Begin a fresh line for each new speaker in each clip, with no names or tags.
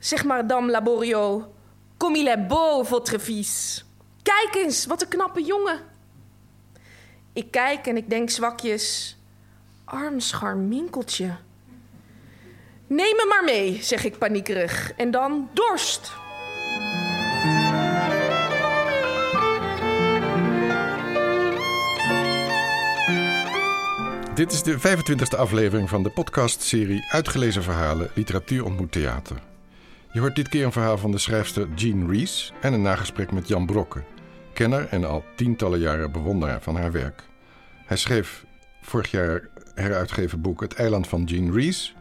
Zeg Madame Laborio, comme il est beau, votre fils. Kijk eens, wat een knappe jongen. Ik kijk en ik denk zwakjes... Arm scharminkeltje. Neem me maar mee, zeg ik paniekerig. En dan dorst.
Dit is de 25e aflevering van de podcastserie Uitgelezen Verhalen Literatuur ontmoet theater. Je hoort dit keer een verhaal van de schrijfster Jean Rees en een nagesprek met Jan Brokke, kenner en al tientallen jaren bewonderaar van haar werk. Hij schreef vorig jaar heruitgeven boek Het Eiland van Jean Rees,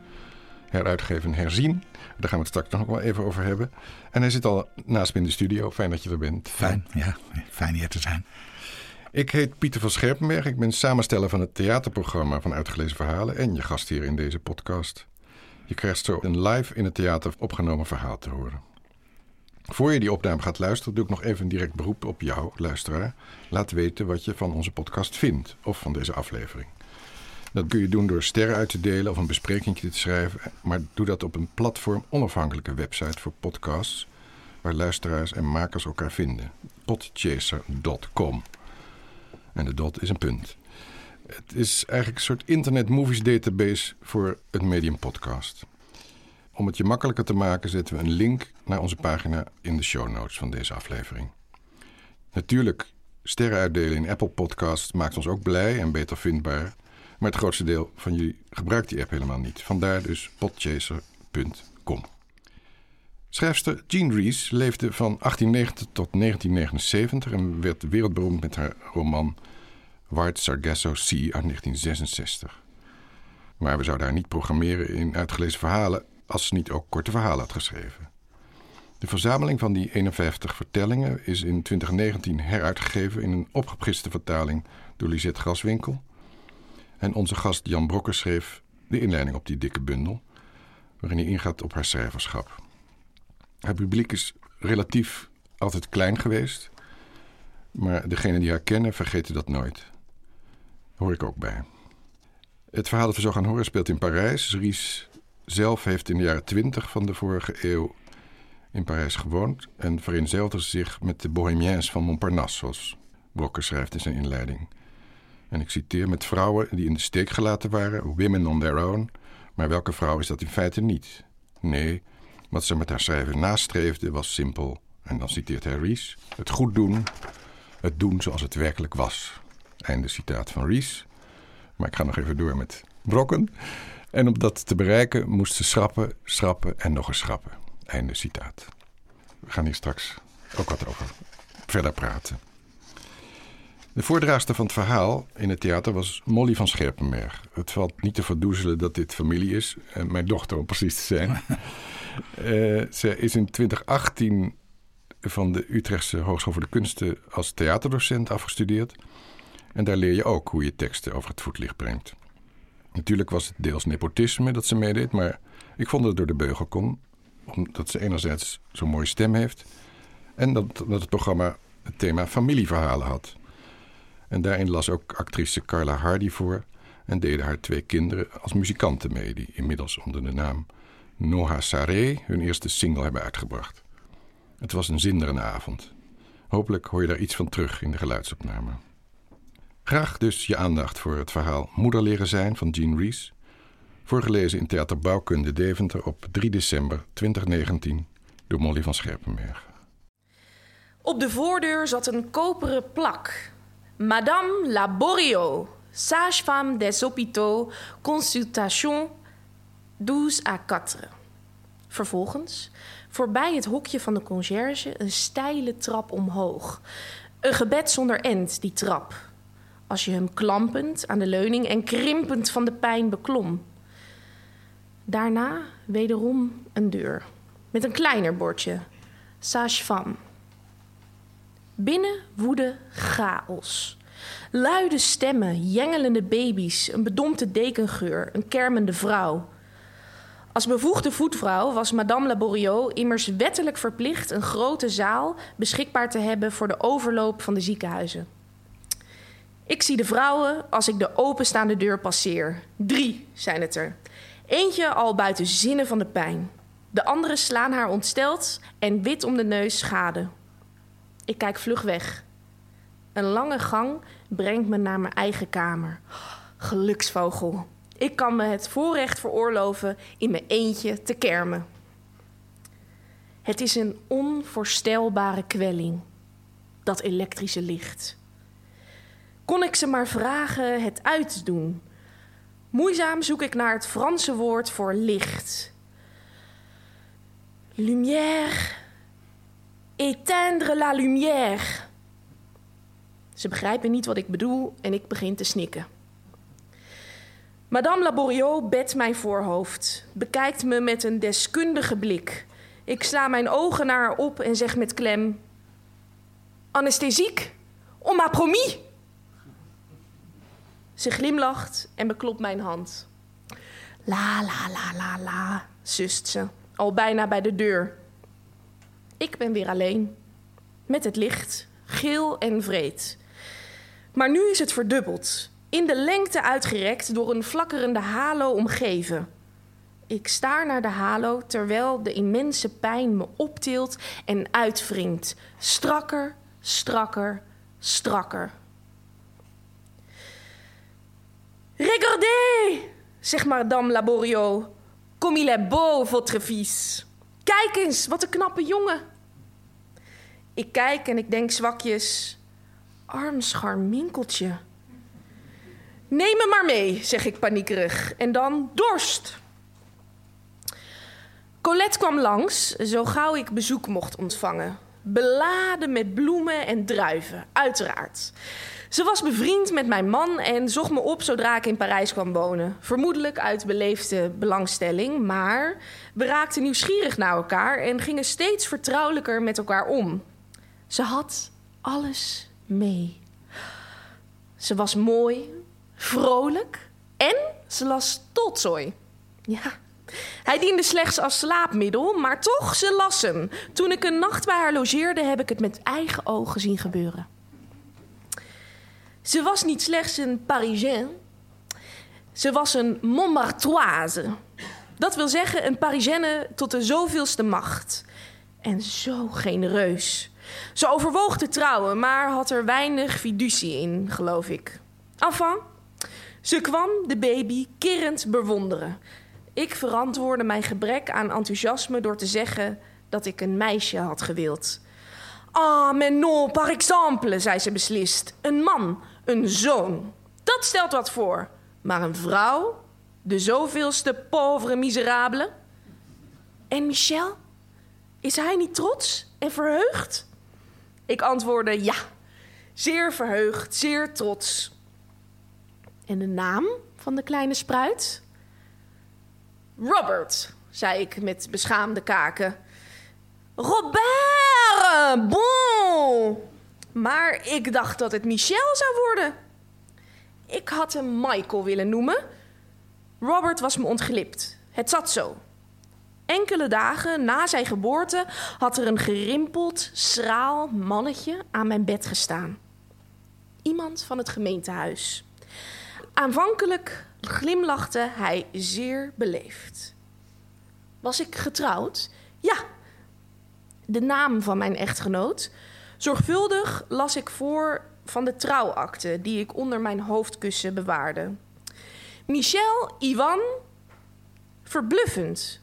heruitgeven Herzien. Daar gaan we het straks nog wel even over hebben. En hij zit al naast me in de studio. Fijn dat je er bent.
Fijn, ja. Fijn hier te zijn.
Ik heet Pieter van Scherpenberg. Ik ben samensteller van het theaterprogramma van Uitgelezen Verhalen en je gast hier in deze podcast. Je krijgt zo een live in het theater opgenomen verhaal te horen. Voor je die opname gaat luisteren, doe ik nog even een direct beroep op jou, luisteraar. Laat weten wat je van onze podcast vindt of van deze aflevering. Dat kun je doen door sterren uit te delen of een bespreking te schrijven. Maar doe dat op een platform onafhankelijke website voor podcasts. Waar luisteraars en makers elkaar vinden. Podchaser.com. En de dot is een punt. Het is eigenlijk een soort internet movies database voor het medium podcast. Om het je makkelijker te maken zetten we een link naar onze pagina in de show notes van deze aflevering. Natuurlijk, sterren uitdelen in Apple Podcasts maakt ons ook blij en beter vindbaar. Maar het grootste deel van jullie gebruikt die app helemaal niet. Vandaar dus podchaser.com. Schrijfster Jean Rees leefde van 1890 tot 1979 en werd wereldberoemd met haar roman White Sargasso Sea uit 1966. Maar we zouden haar niet programmeren in uitgelezen verhalen als ze niet ook korte verhalen had geschreven. De verzameling van die 51 vertellingen is in 2019 heruitgegeven in een opgepriste vertaling door Lisette Graswinkel. En onze gast Jan Brokker schreef de inleiding op die dikke bundel, waarin hij ingaat op haar schrijverschap. Haar publiek is relatief altijd klein geweest, maar degenen die haar kennen vergeten dat nooit. Hoor ik ook bij. Het verhaal dat we zo gaan horen speelt in Parijs. Ries zelf heeft in de jaren twintig van de vorige eeuw in Parijs gewoond en vereenzelvigde zich met de Bohemiens van Montparnasse, zoals schrijft in zijn inleiding. En ik citeer met vrouwen die in de steek gelaten waren, women on their own. Maar welke vrouw is dat in feite niet? Nee, wat ze met haar schrijven nastreefde was simpel. En dan citeert hij Ries: het goed doen, het doen zoals het werkelijk was. Einde citaat van Ries. Maar ik ga nog even door met Brokken. En om dat te bereiken moest ze schrappen, schrappen en nog eens schrappen. Einde citaat. We gaan hier straks ook wat over verder praten. De voordraagster van het verhaal in het theater was Molly van Scherpenberg. Het valt niet te verdoezelen dat dit familie is. En mijn dochter, om precies te zijn. uh, ze is in 2018 van de Utrechtse Hogeschool voor de Kunsten als theaterdocent afgestudeerd. En daar leer je ook hoe je teksten over het voetlicht brengt. Natuurlijk was het deels nepotisme dat ze meedeed, maar ik vond dat het door de beugel kon. Omdat ze enerzijds zo'n mooie stem heeft. En dat, dat het programma het thema familieverhalen had. En daarin las ook actrice Carla Hardy voor en deden haar twee kinderen als muzikanten mee, die inmiddels onder de naam Noha Saré hun eerste single hebben uitgebracht. Het was een zinderende avond. Hopelijk hoor je daar iets van terug in de geluidsopname. Graag dus je aandacht voor het verhaal Moeder leren zijn van Jean Rees, voorgelezen in Theater Bouwkunde Deventer op 3 december 2019 door Molly van Scherpenberg.
Op de voordeur zat een koperen plak Madame Laborio, sage-femme des hôpitaux, consultation 12 à 4. Vervolgens, voorbij het hokje van de conciërge, een steile trap omhoog. Een gebed zonder end, die trap. Als je hem klampend aan de leuning en krimpend van de pijn beklom. Daarna wederom een deur, met een kleiner bordje. Sage-femme. Binnen woedde chaos. Luide stemmen, jengelende baby's, een bedompte dekengeur, een kermende vrouw. Als bevoegde voetvrouw was Madame Laboriot immers wettelijk verplicht een grote zaal beschikbaar te hebben voor de overloop van de ziekenhuizen. Ik zie de vrouwen als ik de openstaande deur passeer. Drie zijn het er. Eentje al buiten zinnen van de pijn. De anderen slaan haar ontsteld en wit om de neus schade. Ik kijk vlug weg. Een lange gang brengt me naar mijn eigen kamer. Geluksvogel. Ik kan me het voorrecht veroorloven in mijn eentje te kermen. Het is een onvoorstelbare kwelling, dat elektrische licht. Kon ik ze maar vragen het uit te doen? Moeizaam zoek ik naar het Franse woord voor licht. Lumière. Éteindre la lumière. Ze begrijpen niet wat ik bedoel en ik begin te snikken. Madame Laboriot bedt mijn voorhoofd, bekijkt me met een deskundige blik. Ik sla mijn ogen naar haar op en zeg met klem: Anesthesiek, on m'a promis. Ze glimlacht en beklopt mijn hand. La la la la la, zust ze, al bijna bij de deur. Ik ben weer alleen, met het licht, geel en vreed. Maar nu is het verdubbeld, in de lengte uitgerekt door een flakkerende halo omgeven. Ik staar naar de halo terwijl de immense pijn me optilt en uitwringt. Strakker, strakker, strakker. Regardez, zegt madame Laboriot. Comme il est beau, votre fils. Kijk eens, wat een knappe jongen. Ik kijk en ik denk zwakjes... Arm scharminkeltje. Neem me maar mee, zeg ik paniekerig. En dan dorst. Colette kwam langs, zo gauw ik bezoek mocht ontvangen. Beladen met bloemen en druiven, uiteraard. Ze was bevriend met mijn man en zocht me op zodra ik in Parijs kwam wonen. Vermoedelijk uit beleefde belangstelling, maar we raakten nieuwsgierig naar elkaar en gingen steeds vertrouwelijker met elkaar om. Ze had alles mee. Ze was mooi, vrolijk en ze las Tolstoy. Ja, hij diende slechts als slaapmiddel, maar toch, ze las hem. Toen ik een nacht bij haar logeerde, heb ik het met eigen ogen zien gebeuren. Ze was niet slechts een Parisien, ze was een Montmartroise. Dat wil zeggen een Parisienne tot de zoveelste macht. En zo genereus. Ze overwoog te trouwen, maar had er weinig fiducie in, geloof ik. Enfin, ze kwam de baby kerend bewonderen. Ik verantwoordde mijn gebrek aan enthousiasme door te zeggen dat ik een meisje had gewild. Ah, mais non, par exemple, zei ze beslist. Een man, een zoon. Dat stelt wat voor. Maar een vrouw? De zoveelste pauvre miserabele? En Michel? Is hij niet trots en verheugd? Ik antwoordde ja, zeer verheugd, zeer trots. En de naam van de kleine spruit? Robert, zei ik met beschaamde kaken. Robert, bon. Maar ik dacht dat het Michel zou worden. Ik had hem Michael willen noemen. Robert was me ontglipt. Het zat zo. Enkele dagen na zijn geboorte had er een gerimpeld, schraal mannetje aan mijn bed gestaan. Iemand van het gemeentehuis. Aanvankelijk glimlachte hij zeer beleefd. Was ik getrouwd? Ja. De naam van mijn echtgenoot. Zorgvuldig las ik voor van de trouwakte die ik onder mijn hoofdkussen bewaarde. Michel Ivan, verbluffend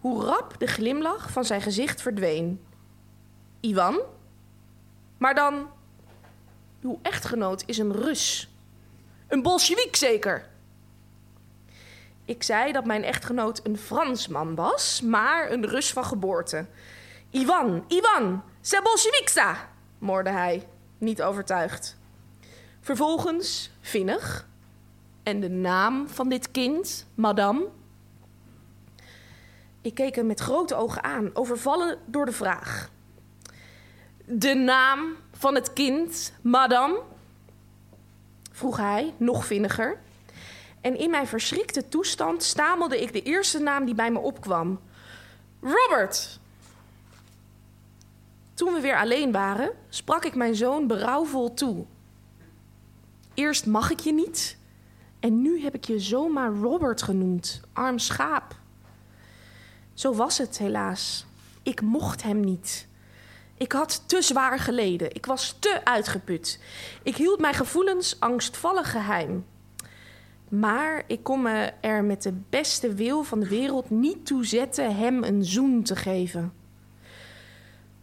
hoe rap de glimlach van zijn gezicht verdween. Ivan? Maar dan, uw echtgenoot is een Rus. Een Bolshevik zeker? Ik zei dat mijn echtgenoot een Fransman was, maar een Rus van geboorte. Ivan, Ivan, c'est Bolsjeviksa, moorde hij, niet overtuigd. Vervolgens, vinnig, en de naam van dit kind, madame? Ik keek hem met grote ogen aan, overvallen door de vraag. De naam van het kind, madame? vroeg hij, nog vinniger. En in mijn verschrikte toestand stamelde ik de eerste naam die bij me opkwam: Robert. Toen we weer alleen waren, sprak ik mijn zoon berouwvol toe. Eerst mag ik je niet, en nu heb ik je zomaar Robert genoemd, arm schaap. Zo was het helaas. Ik mocht hem niet. Ik had te zwaar geleden. Ik was te uitgeput. Ik hield mijn gevoelens angstvallig geheim. Maar ik kon me er met de beste wil van de wereld niet toe zetten hem een zoen te geven.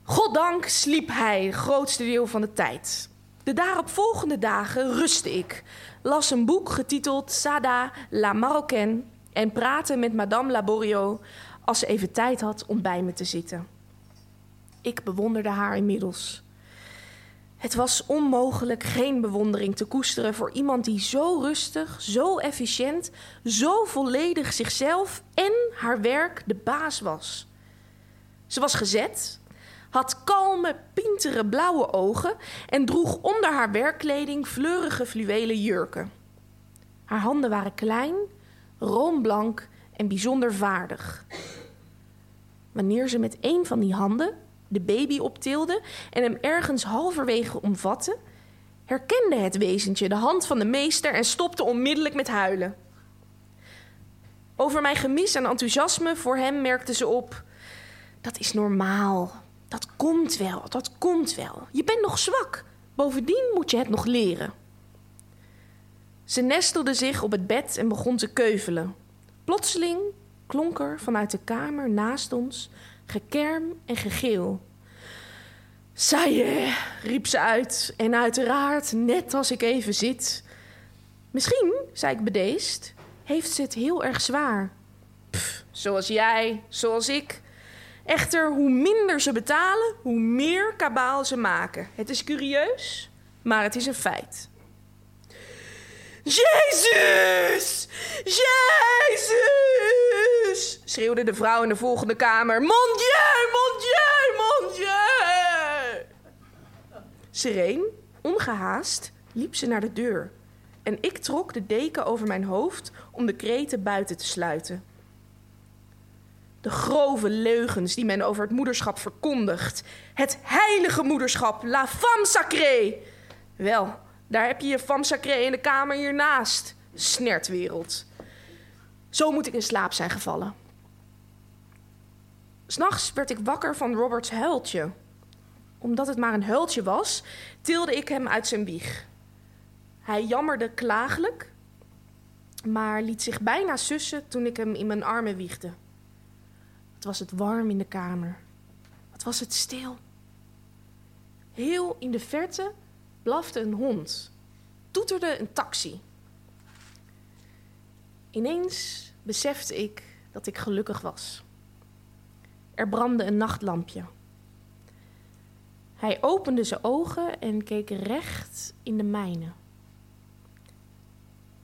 Goddank sliep hij het grootste deel van de tijd. De daaropvolgende dagen rustte ik, las een boek getiteld Sada la Marocaine en praatte met Madame Laborio als ze even tijd had om bij me te zitten. Ik bewonderde haar inmiddels. Het was onmogelijk geen bewondering te koesteren voor iemand die zo rustig, zo efficiënt, zo volledig zichzelf en haar werk de baas was. Ze was gezet, had kalme, pintere blauwe ogen en droeg onder haar werkkleding fleurige fluwelen jurken. Haar handen waren klein, roomblank en bijzonder vaardig. Wanneer ze met een van die handen de baby optilde en hem ergens halverwege omvatte, herkende het wezentje de hand van de meester en stopte onmiddellijk met huilen. Over mijn gemis en enthousiasme voor hem merkte ze op: Dat is normaal. Dat komt wel, dat komt wel. Je bent nog zwak. Bovendien moet je het nog leren. Ze nestelde zich op het bed en begon te keuvelen. Plotseling klonk er vanuit de kamer naast ons gekerm en gegeel. Saaie, riep ze uit, en uiteraard net als ik even zit. Misschien, zei ik bedeesd, heeft ze het heel erg zwaar. Zoals jij, zoals ik. Echter, hoe minder ze betalen, hoe meer kabaal ze maken. Het is curieus, maar het is een feit. Jezus! Jezus! schreeuwde de vrouw in de volgende kamer. Mon Dieu, mon Dieu, mon Dieu! Sereen, ongehaast, liep ze naar de deur. En ik trok de deken over mijn hoofd om de kreten buiten te sluiten. De grove leugens die men over het moederschap verkondigt. Het heilige moederschap, la femme sacrée. Wel, daar heb je je femme sacrée in de kamer hiernaast. Snertwereld. Zo moet ik in slaap zijn gevallen. S'nachts werd ik wakker van Roberts huiltje. Omdat het maar een huiltje was, tilde ik hem uit zijn wieg. Hij jammerde klagelijk, maar liet zich bijna sussen toen ik hem in mijn armen wiegde. Wat was het warm in de kamer. Wat was het stil. Heel in de verte blafte een hond. Toeterde een taxi. Ineens besefte ik dat ik gelukkig was. Er brandde een nachtlampje. Hij opende zijn ogen en keek recht in de mijne.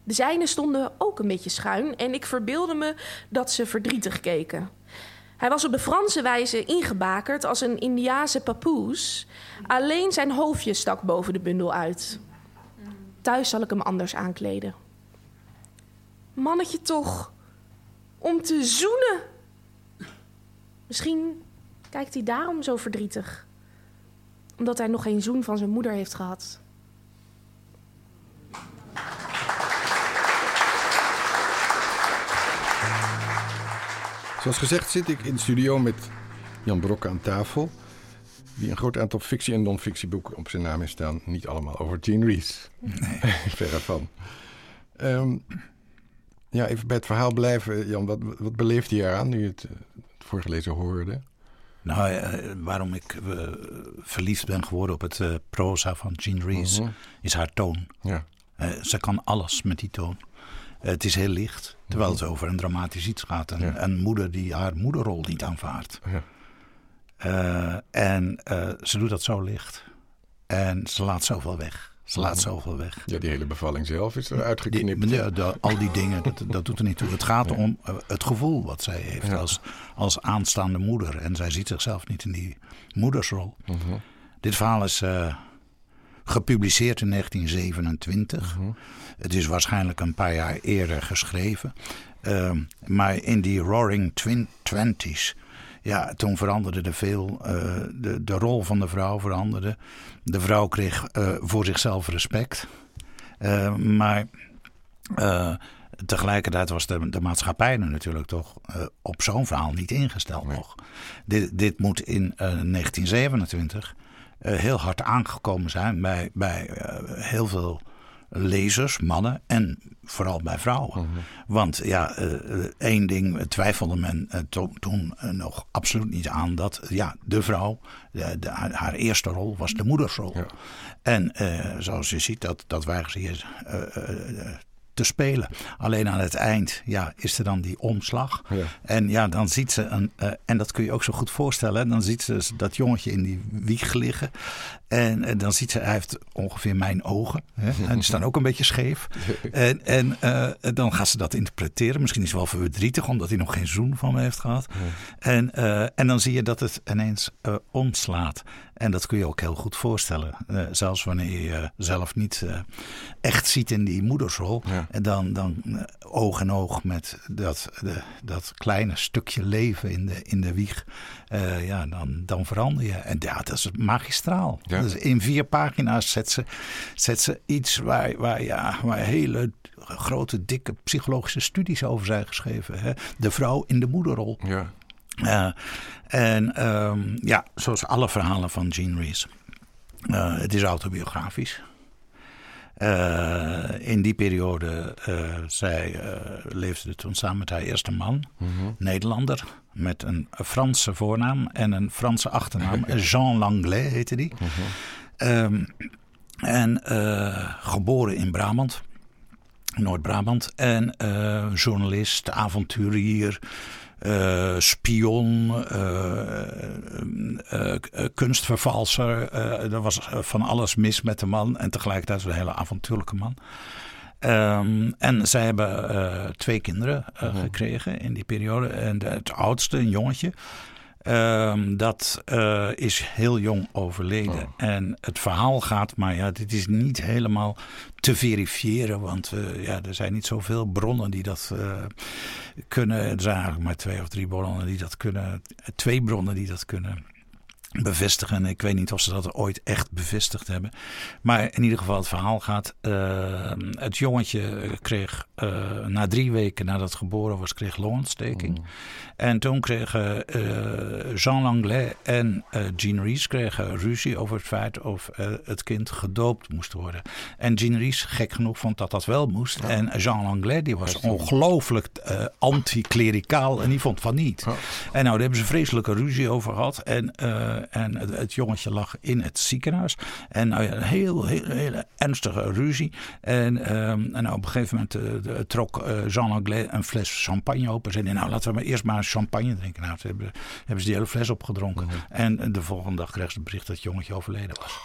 De zijne stonden ook een beetje schuin en ik verbeelde me dat ze verdrietig keken. Hij was op de Franse wijze ingebakerd als een Indiase papoes. Alleen zijn hoofdje stak boven de bundel uit. Thuis zal ik hem anders aankleden. Mannetje toch, om te zoenen. Misschien kijkt hij daarom zo verdrietig. Omdat hij nog geen zoen van zijn moeder heeft gehad.
Zoals gezegd zit ik in de studio met Jan Brokke aan tafel. Die een groot aantal fictie- en non-fictieboeken op zijn naam heeft staan. Niet allemaal over Jean Rees.
Nee.
Verre van. Ehm, ja, even bij het verhaal blijven. Jan, wat, wat beleefde je eraan nu je het, eh, het voorgelezen hoorde?
Nou, eh, waarom ik eh, verliefd ben geworden op het proza van Jean Rees,
Mhm.
is haar toon.
Ja.
Ze kan alles met die toon. Eh, het is heel licht, terwijl het over een dramatisch iets gaat. Een,
Ja.
een moeder die haar moederrol niet aanvaardt.
Ja.
Eh, en eh, ze doet dat zo licht. En ze laat zoveel weg. Ze laat
Mhm.
zoveel weg.
ja, die hele bevalling zelf is eruit geknipt.
de- al die dingen, dat, dat doet er niet toe. Het gaat
Ja.
om het gevoel wat zij heeft
Ja.
als, als aanstaande moeder. En zij ziet zichzelf niet in die moedersrol.
Mhm.
Dit verhaal is gepubliceerd in 1927.
Mhm.
Het is waarschijnlijk een paar jaar eerder geschreven. Ehm, maar in die Roaring Twenties, ja, toen veranderde er veel. Eh, de, de rol van de vrouw veranderde. De vrouw kreeg eh, voor zichzelf respect. Eh, maar eh, Tegelijkertijd was de, de maatschappij er natuurlijk toch op zo'n verhaal niet ingesteld nog. Dit, dit moet in 1927 heel hard aangekomen zijn bij, bij heel veel lezers, mannen en vooral bij vrouwen. Mhm. Want ja, uh, één ding twijfelde men uh, toen nog absoluut niet aan dat ja, de vrouw, de, haar, eerste rol was de moedersrol. Ja. En zoals je ziet, dat, dat ze hier te spelen. Alleen aan het eind ja, is er dan die omslag. Ja. En ja, dan ziet ze, een, uh, en dat kun je ook zo goed voorstellen, dan ziet ze dat jongetje in die wieg liggen. En, en dan ziet ze, hij heeft ongeveer mijn ogen. Hè? En die staan ook een beetje scheef. En, en uh, dan gaat ze dat interpreteren. Misschien is het wel verdrietig, omdat hij nog geen zoen van me heeft gehad. En, uh, en dan zie je dat het ineens omslaat. En dat kun je ook heel goed voorstellen. Uh, zelfs wanneer je zelf niet uh, echt ziet in die moedersrol. En dan, dan uh, oog in oog met dat, de, dat kleine stukje leven in de, in de wieg. ja, dan, dan verander je. En ja, dat is magistraal. Dus in vier pagina's zet ze, zet ze iets waar, waar, ja, waar hele grote, dikke psychologische studies over zijn geschreven. Hè? De vrouw in de moederrol. Ja. Uh, en um, ja, zoals alle verhalen van Jean Rees. Uh, het is autobiografisch. Uh, in die periode, zij leefde toen samen met haar eerste man, mm -hmm. Nederlander, met een Franse voornaam en een Franse achternaam. Jean Langlais heette die. Mm -hmm. um, en geboren in Brabant, Noord-Brabant. En journalist, avonturier. Uh, spion, uh, uh, kunstvervalser. er was van alles mis met de man en tegelijkertijd een hele avontuurlijke man. Um, en zij hebben twee kinderen mhm. gekregen in die periode. En het oudste, een jongetje, Um, dat uh, is heel jong overleden. Oh. En het verhaal gaat, maar ja, dit is niet helemaal te verifiëren. Want uh, ja, er zijn niet zoveel bronnen die dat uh, kunnen. Er zijn eigenlijk maar twee of drie bronnen die dat kunnen. Twee bronnen die dat kunnen bevestigen. Ik weet niet of ze dat ooit echt bevestigd hebben. Maar in ieder geval, het verhaal gaat. Uh, het jongetje kreeg uh, na drie weken nadat het geboren was, kreeg longontsteking. Mm. En toen kregen uh, Jean Langlais en Jean Rees kregen ruzie over het feit of het kind gedoopt moest worden. En Jean Rees, gek genoeg, vond dat dat wel moest. En Jean Langlais, die was ongelooflijk anti-klericaal en die vond van niet. En nou, daar hebben ze vreselijke ruzie over gehad. En en het, jongetje lag in het ziekenhuis. En nou ja, een heel, heel, hele ernstige ruzie. En, um, en nou, op een gegeven moment uh, trok uh, Jean Anglais een fles champagne open. Zei nou laten we maar eerst maar champagne drinken. Nou, hebben, hebben ze die hele fles opgedronken. Mhm. En de volgende dag kreeg ze het bericht dat het jongetje overleden was.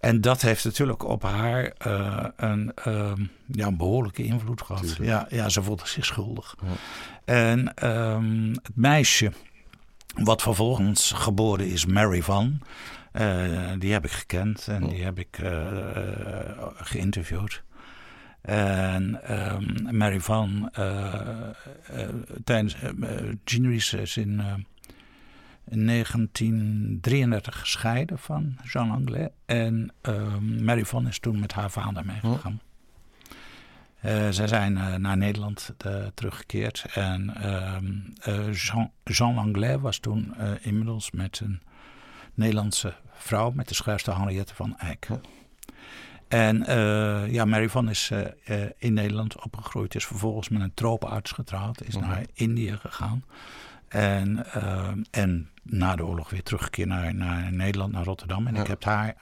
En dat heeft natuurlijk op haar uh, een, uh, ja, een behoorlijke invloed gehad. Ja, ja, ze voelde zich schuldig. Ja. En um, het meisje wat vervolgens geboren is, Mary Van. Uh, die heb ik gekend en die heb ik uh, geïnterviewd. En um, Mary Van, tijdens Jean is in 1933 gescheiden van Jean Anglais. En um, Mary Van is toen met haar vader meegegaan. Uh, zij zijn uh, naar Nederland uh, teruggekeerd. En ehm, Jean, Jean Langlais was toen inmiddels met een Nederlandse vrouw, met de schrijfster Henriette van Eyck. En ja, Mary Van is in Nederland opgegroeid, is vervolgens met een tropenarts getrouwd, is naar Indië gegaan. En, en na de oorlog weer teruggekeerd naar, naar Nederland, naar Rotterdam. En ik heb haar,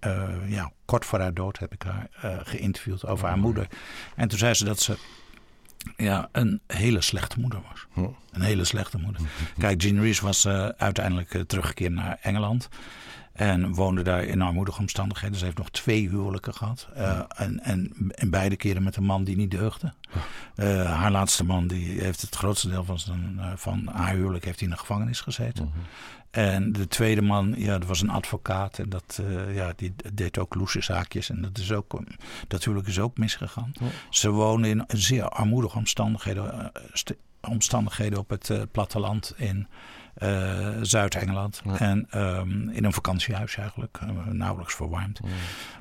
uh, ja, kort voor haar dood, heb ik haar uh, geïnterviewd over haar moeder. En toen zei ze dat ze ja, een hele slechte moeder was. Een hele slechte moeder. Kijk, Jean Rees was uiteindelijk teruggekeerd naar Engeland. En woonde daar in armoedige omstandigheden. Ze heeft nog twee huwelijken gehad. Uh, en, en, en beide keren met een man die niet deugde. Uh, haar laatste man die heeft het grootste deel van, zijn, uh, van haar huwelijk heeft in de gevangenis gezeten. Mhm. En de tweede man, ja, dat was een advocaat. En dat, ja, die deed ook loesje zaakjes. En dat, is ook, dat huwelijk is ook misgegaan. Ze wonen in zeer armoedige omstandigheden, omstandigheden op het platteland in... Uh, Zuid-Engeland. En um, in een vakantiehuis eigenlijk, uh, nauwelijks verwarmd.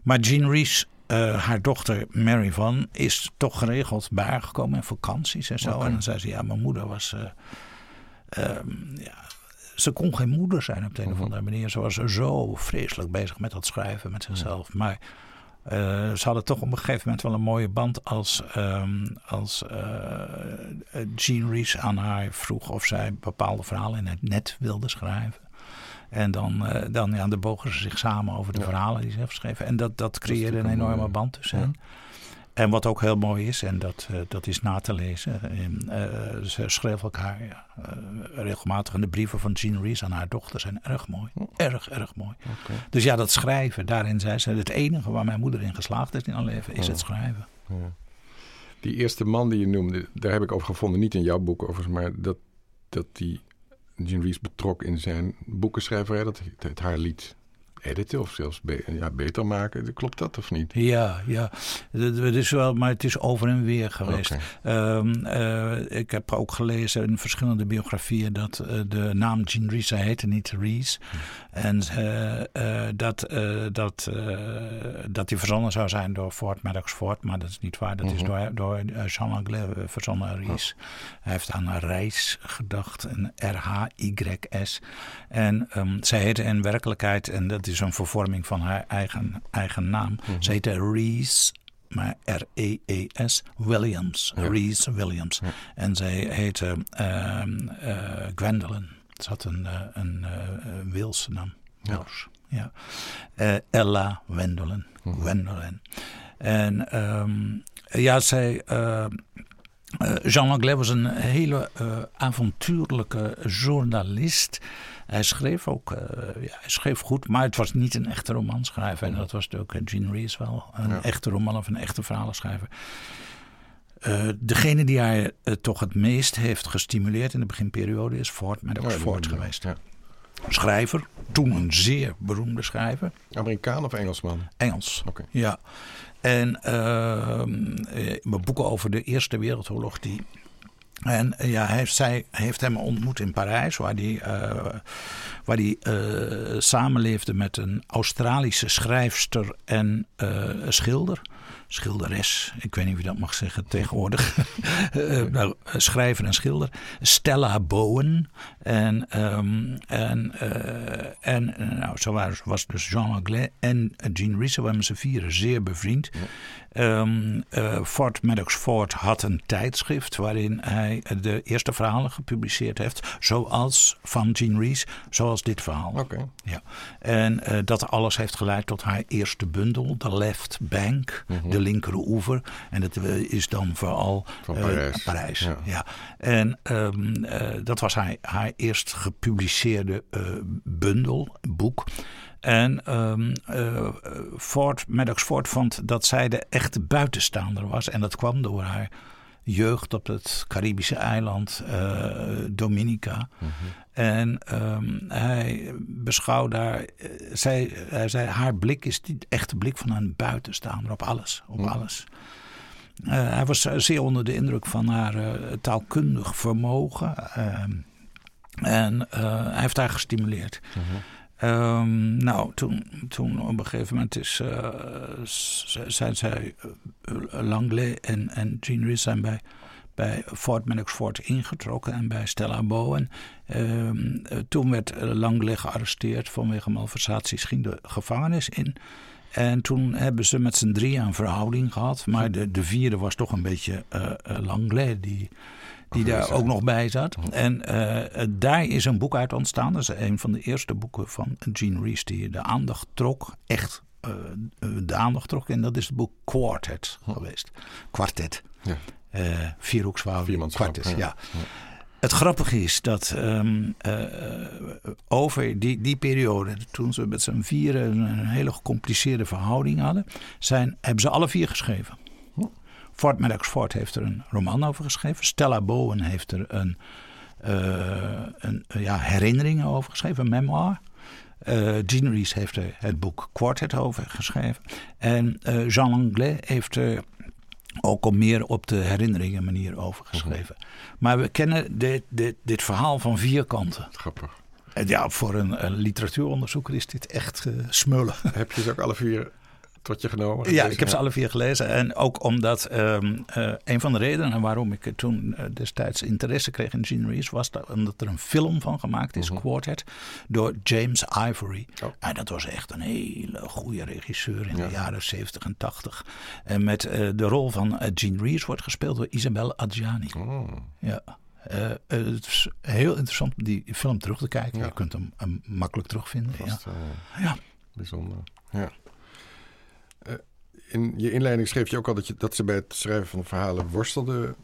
Maar Jean Rees haar dochter Mary Van is toch geregeld bij haar gekomen in vakanties en zo. En dan zei ze, ja, mijn moeder was... Ehm, ja, ze kon geen moeder zijn op de een of mhm. andere manier. Ze was zo vreselijk bezig met dat schrijven, met zichzelf. Maar uh, ze hadden toch op een gegeven moment wel een mooie band als, um, als uh, Jean Rees aan haar vroeg of zij bepaalde verhalen in het net wilde schrijven. En dan, uh, dan ja, bogen ze zich samen over de verhalen die ze heeft geschreven. En dat, dat creëerde een enorme band tussen hen. En wat ook heel mooi is, en dat, uh, dat is na te lezen. Uh, ze schreef elkaar uh, regelmatig. En de brieven van Jean Rees aan haar dochter zijn erg mooi. Oh. Erg, erg mooi. Okay. Dus ja, dat schrijven, daarin zei ze: het enige waar mijn moeder in geslaagd is in haar leven, is het schrijven. Ja.
Die eerste man die je noemde, daar heb ik over gevonden, niet in jouw boek overigens, maar dat, dat die Jean Rees betrok in zijn boekenschrijverij, dat het haar liet editen of zelfs ja, beter maken. Klopt dat of niet?
Ja, ja. Het is wel, maar het is over en weer geweest. Ehm, eh, ik heb ook gelezen in verschillende biografieën dat uh, de naam Jean Rees, hij heette niet Rees. Hm. En uh, dat, dat, dat die verzonnen zou zijn door Ford Maddox Ford, maar dat is niet waar. Dat is mhm. door, door Jean Langlais verzonnen Rees. Hij heeft aan een reis gedacht, een R-H-Y-S. En um, zij heette in werkelijkheid, en dat is een vervorming van haar eigen, eigen naam. Mm Ze heette Reese, maar R-E-E-S, Williams. Ja. Reese Williams. En zij heette uh, uh, Gwendolyn. Ze had een, uh, een uh, Wilse naam. Ja. ja. Ella Gwendolyn. Mm Gwendolyn. En um, ja, zij... Jean Langlais was een hele avontuurlijke journalist. Hij schreef ook, uh, ja, hij schreef goed, maar het was niet een echte romanschrijver. En dat was natuurlijk Jean Rees wel, een echte roman of een echte verhalenschrijver. Uh, degene die hij uh, toch het meest heeft gestimuleerd in de beginperiode is Ford, met ook Ford geweest. Ja. Schrijver, toen een zeer beroemde schrijver.
Amerikaan of Engelsman?
Engels. Okay. Ja. En uh, mijn boeken over de Eerste Wereldoorlog, die en eh, ja, hij, zij heeft hem ontmoet in Parijs, waar hij, uh, waar uh, samenleefde met een Australische schrijfster en uh, schilder schilderes, ik weet niet wie dat mag zeggen tegenwoordig, uh, nou, schrijver en schilder, Stella Bowen. En, um, en, uh, en nou, zo was, was dus Jean Anglais en Jean Rees, waren ze vieren zeer bevriend. Um, uh, Ford Maddox Ford had een tijdschrift waarin hij de eerste verhalen gepubliceerd heeft, zoals van Jean Rees, zoals dit verhaal.
Okay.
Ja. En dat alles heeft geleid tot haar eerste bundel, The Left Bank, mm -hmm. de linker oever. En dat eh, is dan vooral
Van Parijs.
Uh, Parijs ja. En um, uh, dat was haar, haar eerst gepubliceerde bundel, boek. En um, uh, Ford, Maddox Ford vond dat zij de echte buitenstaander was. En dat kwam door haar jeugd op het Caribische eiland uh, Dominica. Mm -hmm. En um, hij beschouwde haar, eh, zij, hij zei, haar blik is de echte blik van een buitenstaander op alles. Op mm. alles. Uh, hij was zeer onder de indruk van haar taalkundig vermogen. Uh, en hij heeft haar gestimuleerd. Mm -hmm. Um, nou, toen, toen op een gegeven moment is, zijn zij, Langley en, en Jean Rees zijn bij bij Fort Maddox Fort ingetrokken en bij Stella Bowen. Ehm, eh, toen werd Langley gearresteerd vanwege malversaties, ging de gevangenis in. En toen hebben ze met z'n drie een verhouding gehad. Maar de, de vierde was toch een beetje uh, Langley, die, die daar ook nog bij zat. En uh, daar is een boek uit ontstaan. Dat is een van de eerste boeken van Gene Rees die de aandacht trok. Echt uh, de aandacht trok. En dat is het boek Quartet geweest. Quartet. Ja uh, kwartes. Ja. ja. Het grappige is dat um, uh, over die, die periode, toen ze met z'n vieren een hele gecompliceerde verhouding hadden, zijn, hebben ze alle vier geschreven. Ford Maddox Ford heeft er een roman over geschreven. Stella Bowen heeft er een, uh, een ja, herinneringen over geschreven, een memoir. Uh, Jean Rees heeft er het boek Quartet over geschreven. En uh, Jean Langlais heeft er ook al meer op de herinneringen manier overgeschreven. Mm Maar we kennen dit, dit, dit verhaal van vier kanten.
Grappig.
En ja, voor een, een literatuuronderzoeker is dit echt uh, smullen.
Heb je ze ook alle vier tot je genomen?
Ja,
gelezen?
ik heb ze alle vier gelezen. En ook omdat ehm, eh, een van de redenen waarom ik toen eh, destijds interesse kreeg in Gene Reeves... was dat, omdat er een film van gemaakt is, Quartet, door James Ivory.
Mhm. Oh.
En dat was echt een hele goede regisseur in
Ja.
de jaren 70 en 80. En met eh, de rol van Gene Reeves wordt gespeeld door Isabelle Adjani.
Oh,
Ja. Het is heel interessant om die film terug te kijken.
Ja.
Je kunt hem, hem makkelijk terugvinden. Ja. Ja.
bijzonder. Ja. In je inleiding schreef je ook al dat, je, dat ze bij het schrijven van verhalen worstelden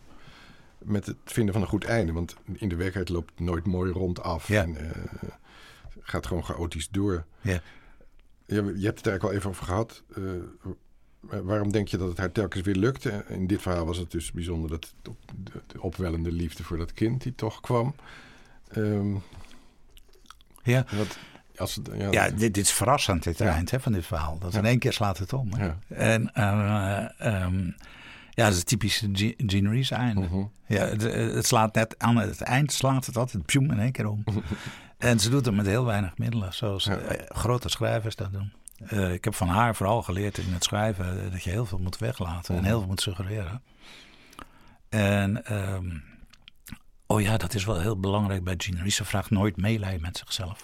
met het vinden van een goed einde. Want in de werkelijkheid loopt het nooit mooi rondaf.
Ja.
En, eh, gaat gewoon chaotisch door.
Ja.
Je, je hebt het er eigenlijk al even over gehad. Eh, waarom denk je dat het haar telkens weer lukte? In dit verhaal was het dus bijzonder dat op- de, de opwellende liefde voor dat kind die toch kwam. Ehm,
Ja.
wat, als het, ja,
Ja, dit, dit is verrassend, dit
Ja.
eind hè, van dit verhaal. Dat
Ja.
in één keer slaat het om. Hè? En eh, ehm, ja, dat is het typische Ge- Gene Reeves einde.
Mhm.
Ja, het, het slaat net aan het eind, slaat het altijd pjoem in één keer om. en ze doet het met heel weinig middelen, zoals eh, grote schrijvers dat doen. Eh, ik heb van haar vooral geleerd in het schrijven eh, dat je heel veel moet weglaten en
Mhm.
heel veel moet suggereren. En ehm, oh ja, dat is wel heel belangrijk bij Gene Reeves. Ze vraagt nooit meelijden met zichzelf.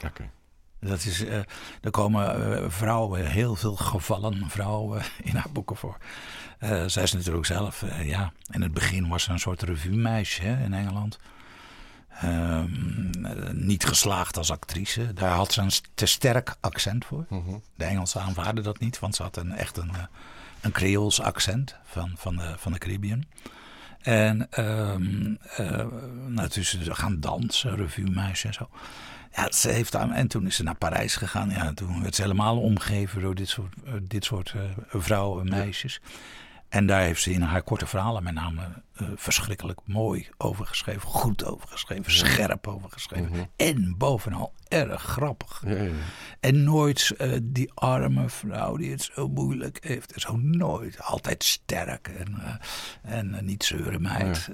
Dat is, eh, er komen eh, vrouwen, heel veel gevallen vrouwen in haar boeken voor. Eh, zij is natuurlijk zelf, ja, in het begin was ze een soort revue-meisje in Engeland. Ehm, eh, niet geslaagd als actrice. Daar had ze een te sterk accent voor.
Mhm.
De Engelsen aanvaarden dat niet, want ze had een, echt een, een Creools accent van, van, de, van de Caribbean. En eh, nou, is ze gaan dansen, revue-meisje en zo. Ja, ze heeft aan, en toen is ze naar Parijs gegaan. Ja, toen werd ze helemaal omgeven door dit soort, eh, dit soort eh, vrouwen en meisjes. En daar heeft ze in haar korte verhalen met name eh, verschrikkelijk mooi over geschreven. Goed over geschreven, scherp over geschreven.
Mhm.
En bovenal erg grappig.
Ja, ja, ja.
En nooit eh, die arme vrouw die het zo moeilijk heeft. Zo nooit. Altijd sterk en, eh, en niet zeuren meid.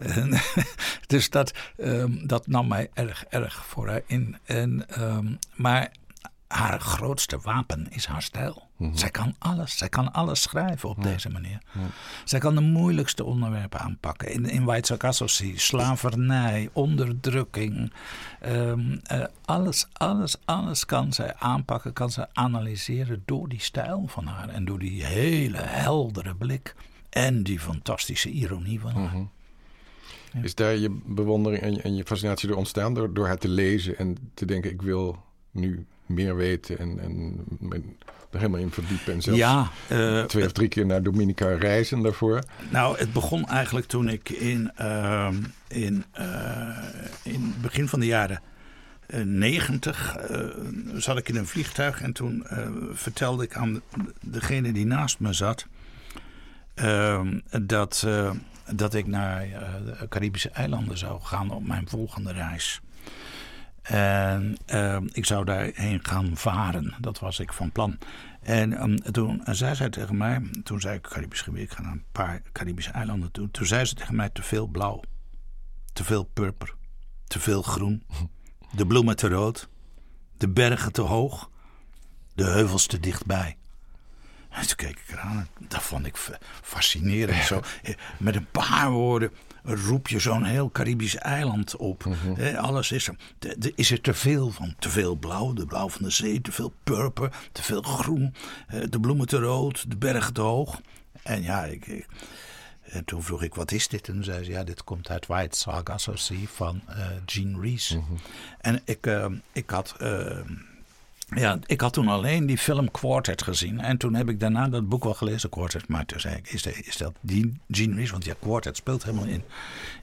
Dus dat, ehm, dat nam mij erg, erg voor haar in. En, ehm, maar haar grootste wapen is haar stijl. Zij kan alles. Zij kan alles schrijven op deze manier. Zij kan de moeilijkste onderwerpen aanpakken. In, in White Sargasso slavernij, onderdrukking. ehm, eh, alles, alles, alles kan zij aanpakken. Kan zij analyseren door die stijl van haar. En door die hele heldere blik. En die fantastische ironie van haar.
Is daar je bewondering en je, en je fascinatie door ontstaan? Door, door haar te lezen en te denken, ik wil nu meer weten en, en me er helemaal in verdiepen. En zelfs
Ja, eh,
twee of drie keer naar Dominica reizen daarvoor.
Nou, het begon eigenlijk toen ik in, ehm, in, eh, in het begin van de jaren eh, negentig zat ik in een vliegtuig en toen eh, vertelde ik aan degene die naast me zat ehm, dat, eh, dat ik naar eh, de Caribische eilanden zou gaan op mijn volgende reis. En ehm, ik zou daarheen gaan varen. Dat was ik van plan. En ehm, toen zei zij tegen mij, toen zei ik Caribisch gebied, ik ga naar een paar Caribische eilanden toe. Toen zei ze tegen mij te veel blauw, te veel purper, te veel groen, de bloemen te rood, de bergen te hoog, de heuvels te dichtbij. En toen keek ik eraan en dat vond ik fa- fascinerend. Zo, eh, met een paar woorden roep je zo'n heel Caribisch eiland op. Eh, Alles is er. De- de- is er te veel van. Te veel blauw, de blauw van de zee. Te veel purper, te veel groen. eh, De bloemen te rood, de bergen te hoog. En ja, ik, ik- en toen vroeg ik, wat is dit? En toen zei ze, ja, dit komt uit White Sargasso Sea van eh, Gene Reese. En ik, ik had... ja, ik had toen alleen die film Quartet gezien. En toen heb ik daarna dat boek wel gelezen, Quartet. Maar toen zei ik, is, de, is dat die Gene Reeves? Want ja, Quartet speelt helemaal in,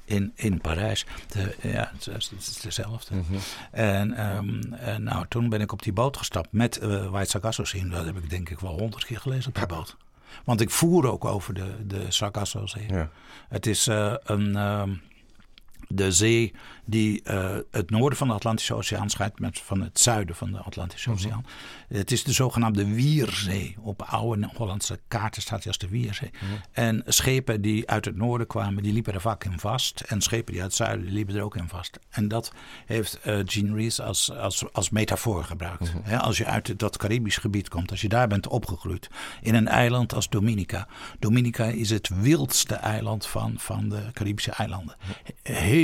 in, in Parijs. De, ja, het is, het is dezelfde. En, ehm, en nou, toen ben ik op die boot gestapt met eh White Sargasso Sea. Dat heb ik denk ik wel honderd keer gelezen op die boot. Want ik voer ook over de, de Sargasso Zee.
Ja.
Het is eh, een... ehm, de zee die uh, het noorden van de Atlantische Oceaan scheidt met van het zuiden van de Atlantische
Mhm.
Oceaan. Het is de zogenaamde Wierzee. Op oude Hollandse kaarten staat hij als de Wierzee.
Mhm.
En schepen die uit het noorden kwamen, die liepen er vaak in vast. En schepen die uit het zuiden, liepen er ook in vast. En dat heeft uh, Gene Rees als, als, als metafoor gebruikt.
Mhm.
He, als je uit dat Caribisch gebied komt, als je daar bent opgegroeid. In een eiland als Dominica. Dominica is het wildste eiland van, van de Caribische eilanden. Heel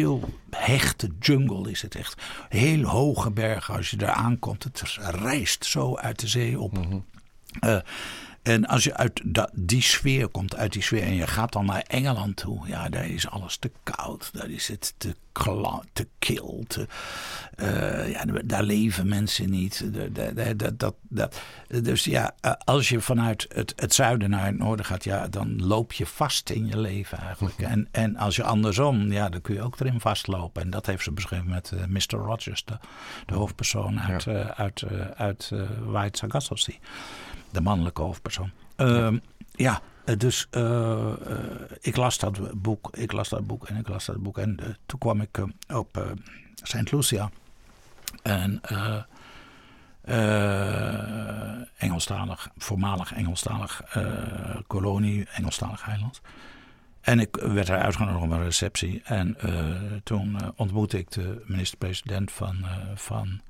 hechte jungle is het echt. Heel hoge bergen als je daar aankomt. Het rijst zo uit de zee op. Uh, en als je uit die sfeer komt, uit die sfeer, en je gaat dan naar Engeland toe, ja, daar is alles te koud, daar is het te, te kil, te, uh, ja, daar leven mensen niet. Dat, dat, dat, dat, dus ja, als je vanuit het, het zuiden naar het noorden gaat, ja, dan loop je vast in je leven eigenlijk. En, en als je andersom, ja, dan kun je ook erin vastlopen. En dat heeft ze beschreven met uh, Mr. Rogers, de, de hoofdpersoon uit, ja. uh, uit, uit White Sagacity de mannelijke hoofdpersoon. Uh, ja, dus uh, uh, ik las dat boek, ik las dat boek en ik las dat boek. En toen kwam ik op St. Lucia. En Engelstalig, voormalig Engelstalig kolonie, Engelstalig eiland. En ik werd er uitgenodigd op een receptie. En toen ontmoette ik de minister-president van, van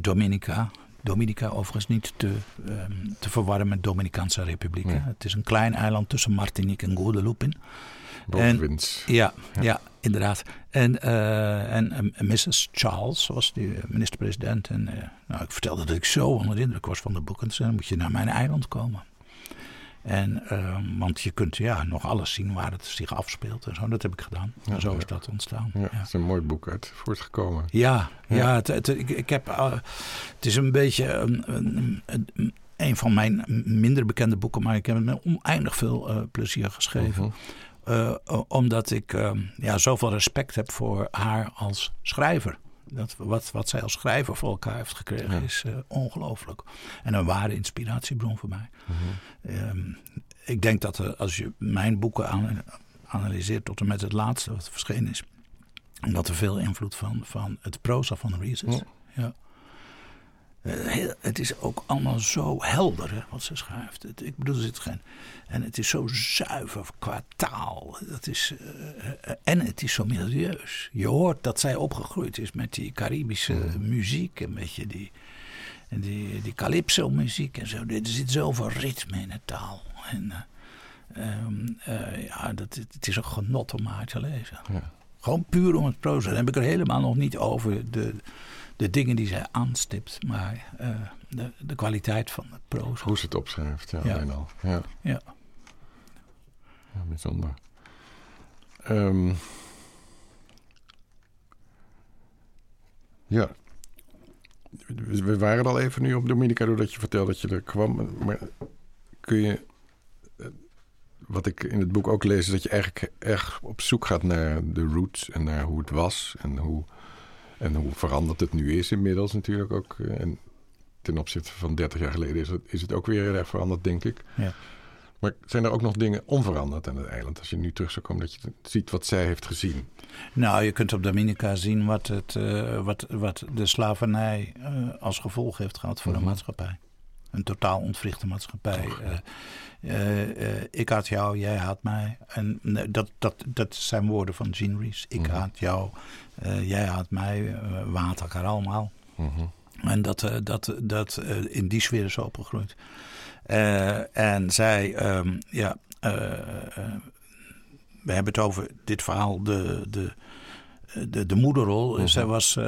Dominica. Dominica overigens niet te, um, te verwarren met Dominicaanse Republiek. Nee. Het is een klein eiland tussen Martinique en Guadeloupe in.
Bovenwinds.
Ja, ja, ja, inderdaad. En, uh, en um, Mrs. Charles was die minister-president. En nou, ik vertelde dat ik zo onder de indruk was van de boeken. Dan moet je naar mijn eiland komen. En, uh, want je kunt ja, nog alles zien waar het zich afspeelt en zo. Dat heb ik gedaan. Ja, en zo
ja.
is dat ontstaan.
Ja, Het is een mooi boek uit voortgekomen.
Ja, ja. Het, het, ik, ik, heb, uh, het is een beetje een, een, een, een, van mijn minder bekende boeken, maar ik heb het met oneindig veel uh, plezier geschreven. Uh -huh. omdat ik ja, zoveel respect heb voor haar als schrijver. Dat, wat, wat zij als schrijver voor elkaar heeft gekregen ja. is uh, ongelooflijk. En een ware inspiratiebron voor mij. -huh. um, ik denk dat uh, als je mijn boeken an analyseert tot en met het laatste wat verschenen is. Dat er veel invloed van, van het proza van Rees is. Ja. ja. Heel, het is ook allemaal zo helder hè, wat ze schrijft. Het, ik bedoel, er zit geen. En het is zo zuiver qua taal. Dat is, uh, en het is zo milieus. Je hoort dat zij opgegroeid is met die Caribische mm. muziek. Een beetje die, die, die calypso-muziek en zo. Er zit zoveel ritme in de taal. En, um, ja, dat, het is een genot om haar te lezen. Ja. Gewoon puur om het proza. Dan heb ik er helemaal nog niet over de de dingen die zij aanstipt, maar uh, de, de kwaliteit van het proza.
Hoe ze het opschrijft, ja,
ja.
al. Ja.
ja.
ja bijzonder. Um, ja. We waren al even nu op Dominica doordat je vertelde dat je er kwam. Maar kun je. Wat ik in het boek ook lees, is dat je eigenlijk erg op zoek gaat naar de roots en naar hoe het was en hoe. En hoe veranderd het nu is inmiddels natuurlijk ook. En ten opzichte van 30 jaar geleden is het, is het ook weer heel erg veranderd, denk ik.
Ja.
Maar zijn er ook nog dingen onveranderd aan het eiland? Als je nu terug zou komen, dat je ziet wat zij heeft gezien.
Nou, je kunt op Dominica zien wat, het, uh, wat, wat de slavernij uh, als gevolg heeft gehad voor mm -hmm. de maatschappij. Een totaal ontwrichte maatschappij. Uh, ik haat jou, jij haat mij. En dat, dat, dat zijn woorden van Gene Rees. Ik mm -hmm. haat jou, jij haat mij. we haten elkaar allemaal.
Mm -hmm.
En dat, dat, dat in die sfeer is opgegroeid. En zij, um, ja, we hebben het over dit verhaal, de, de, de, de moederrol. -huh. Zij was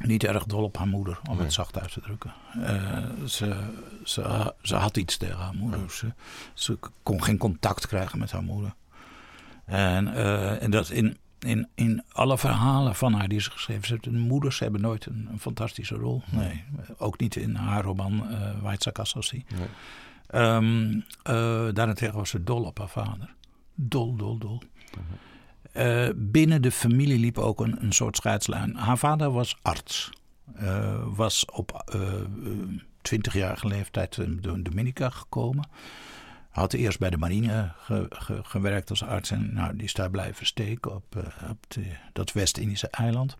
niet erg dol op haar moeder, om
Nee.
het zacht uit te drukken. ze, ze, ze had iets tegen haar moeder. Ze, ze kon geen contact krijgen met haar moeder. En, en dat in, in, in alle verhalen van haar die ze geschreven heeft. De moeders hebben nooit een, een fantastische rol. Nee, ook niet in haar roman uh, White Sakassosi.
Nee.
Um, uh, daarentegen was ze dol op haar vader. Dol, dol, dol. Uh, binnen de familie liep ook een, een soort scheidslijn. Haar vader was arts. Was op twintigjarige leeftijd in Dominica gekomen. Had eerst bij de marine ge- ge- gewerkt als arts. En nou, die is daar blijven steken op, eh, op de- dat West-Indische eiland.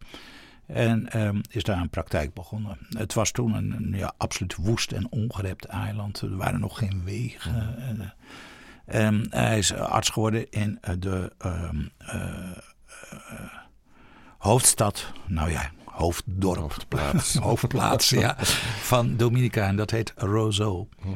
En ehm, is daar een praktijk begonnen. Het was toen een, een, ja, absoluut woest en ongerept eiland. Er waren nog geen wegen. En, eh, en hij is arts geworden in eh, de ehm, eh, eh, hoofdstad. Nou ja, hoofddorp.
Hoofdplaats.
Hoofdplaats, ja. Van Dominica. En dat heet Roseau. Eh,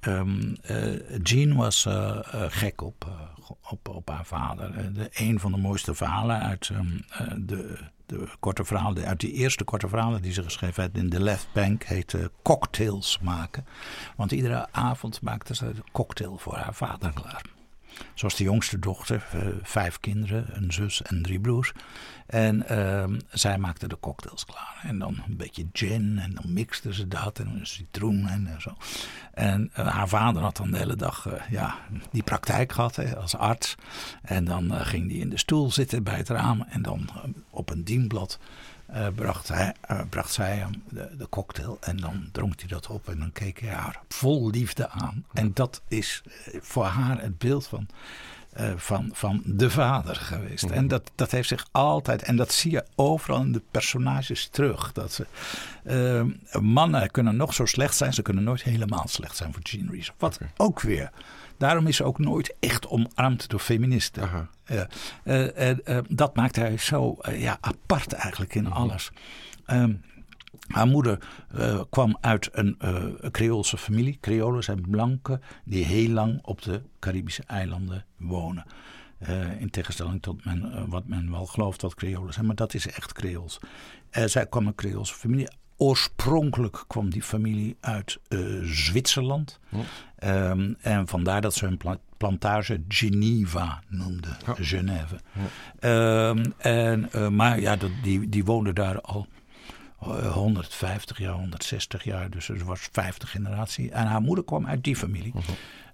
ehm, eh, Jean was eh, eh, gek op, eh, op, op haar vader. Eh, de, een van de mooiste verhalen uit ehm, eh, de, de korte verhalen, uit die eerste korte verhalen die ze geschreven heeft in de Left Bank, heet eh, Cocktails maken. Want iedere avond maakte ze een cocktail voor haar vader klaar. Zoals de jongste dochter, eh, vijf kinderen, een zus en drie broers. En ehm, zij maakte de cocktails klaar. En dan een beetje gin en dan mixte ze dat en een citroen en zo. En eh, haar vader had dan de hele dag eh, ja, die praktijk gehad hè, als arts. En dan ging hij in de stoel zitten bij het raam en dan op een dienblad eh, bracht, hij, eh, bracht zij hem de, de cocktail en dan dronk hij dat op en dan keek hij haar vol liefde aan. En dat is eh, voor haar het beeld van, van, van de vader geweest. En dat, dat heeft zich altijd, en dat zie je overal in de personages terug. Dat ze, mannen kunnen nog zo slecht zijn, ze kunnen nooit helemaal slecht zijn voor Jean Rees. Wat ook weer. Daarom is ze ook nooit echt omarmd door feministen.
Aha.
Eh, eh, eh, dat maakt hij zo ja, apart eigenlijk in alles. Ehm, haar moeder kwam uit een eh Creoolse familie. Creolen zijn blanken die heel lang op de Caribische eilanden wonen. In tegenstelling tot men, wat men wel gelooft wat Creolen zijn. Maar dat is echt Creools. Zij kwam een Creoolse familie. Oorspronkelijk kwam die familie uit eh, Zwitserland. Ehm, en vandaar dat ze hun pla- plantage Geneva noemden. Genève. Ehm, en, eh, maar ja, dat, die, die woonden daar al eh, 150 jaar, 160 jaar. Dus er was vijfde generatie. En haar moeder kwam uit die familie.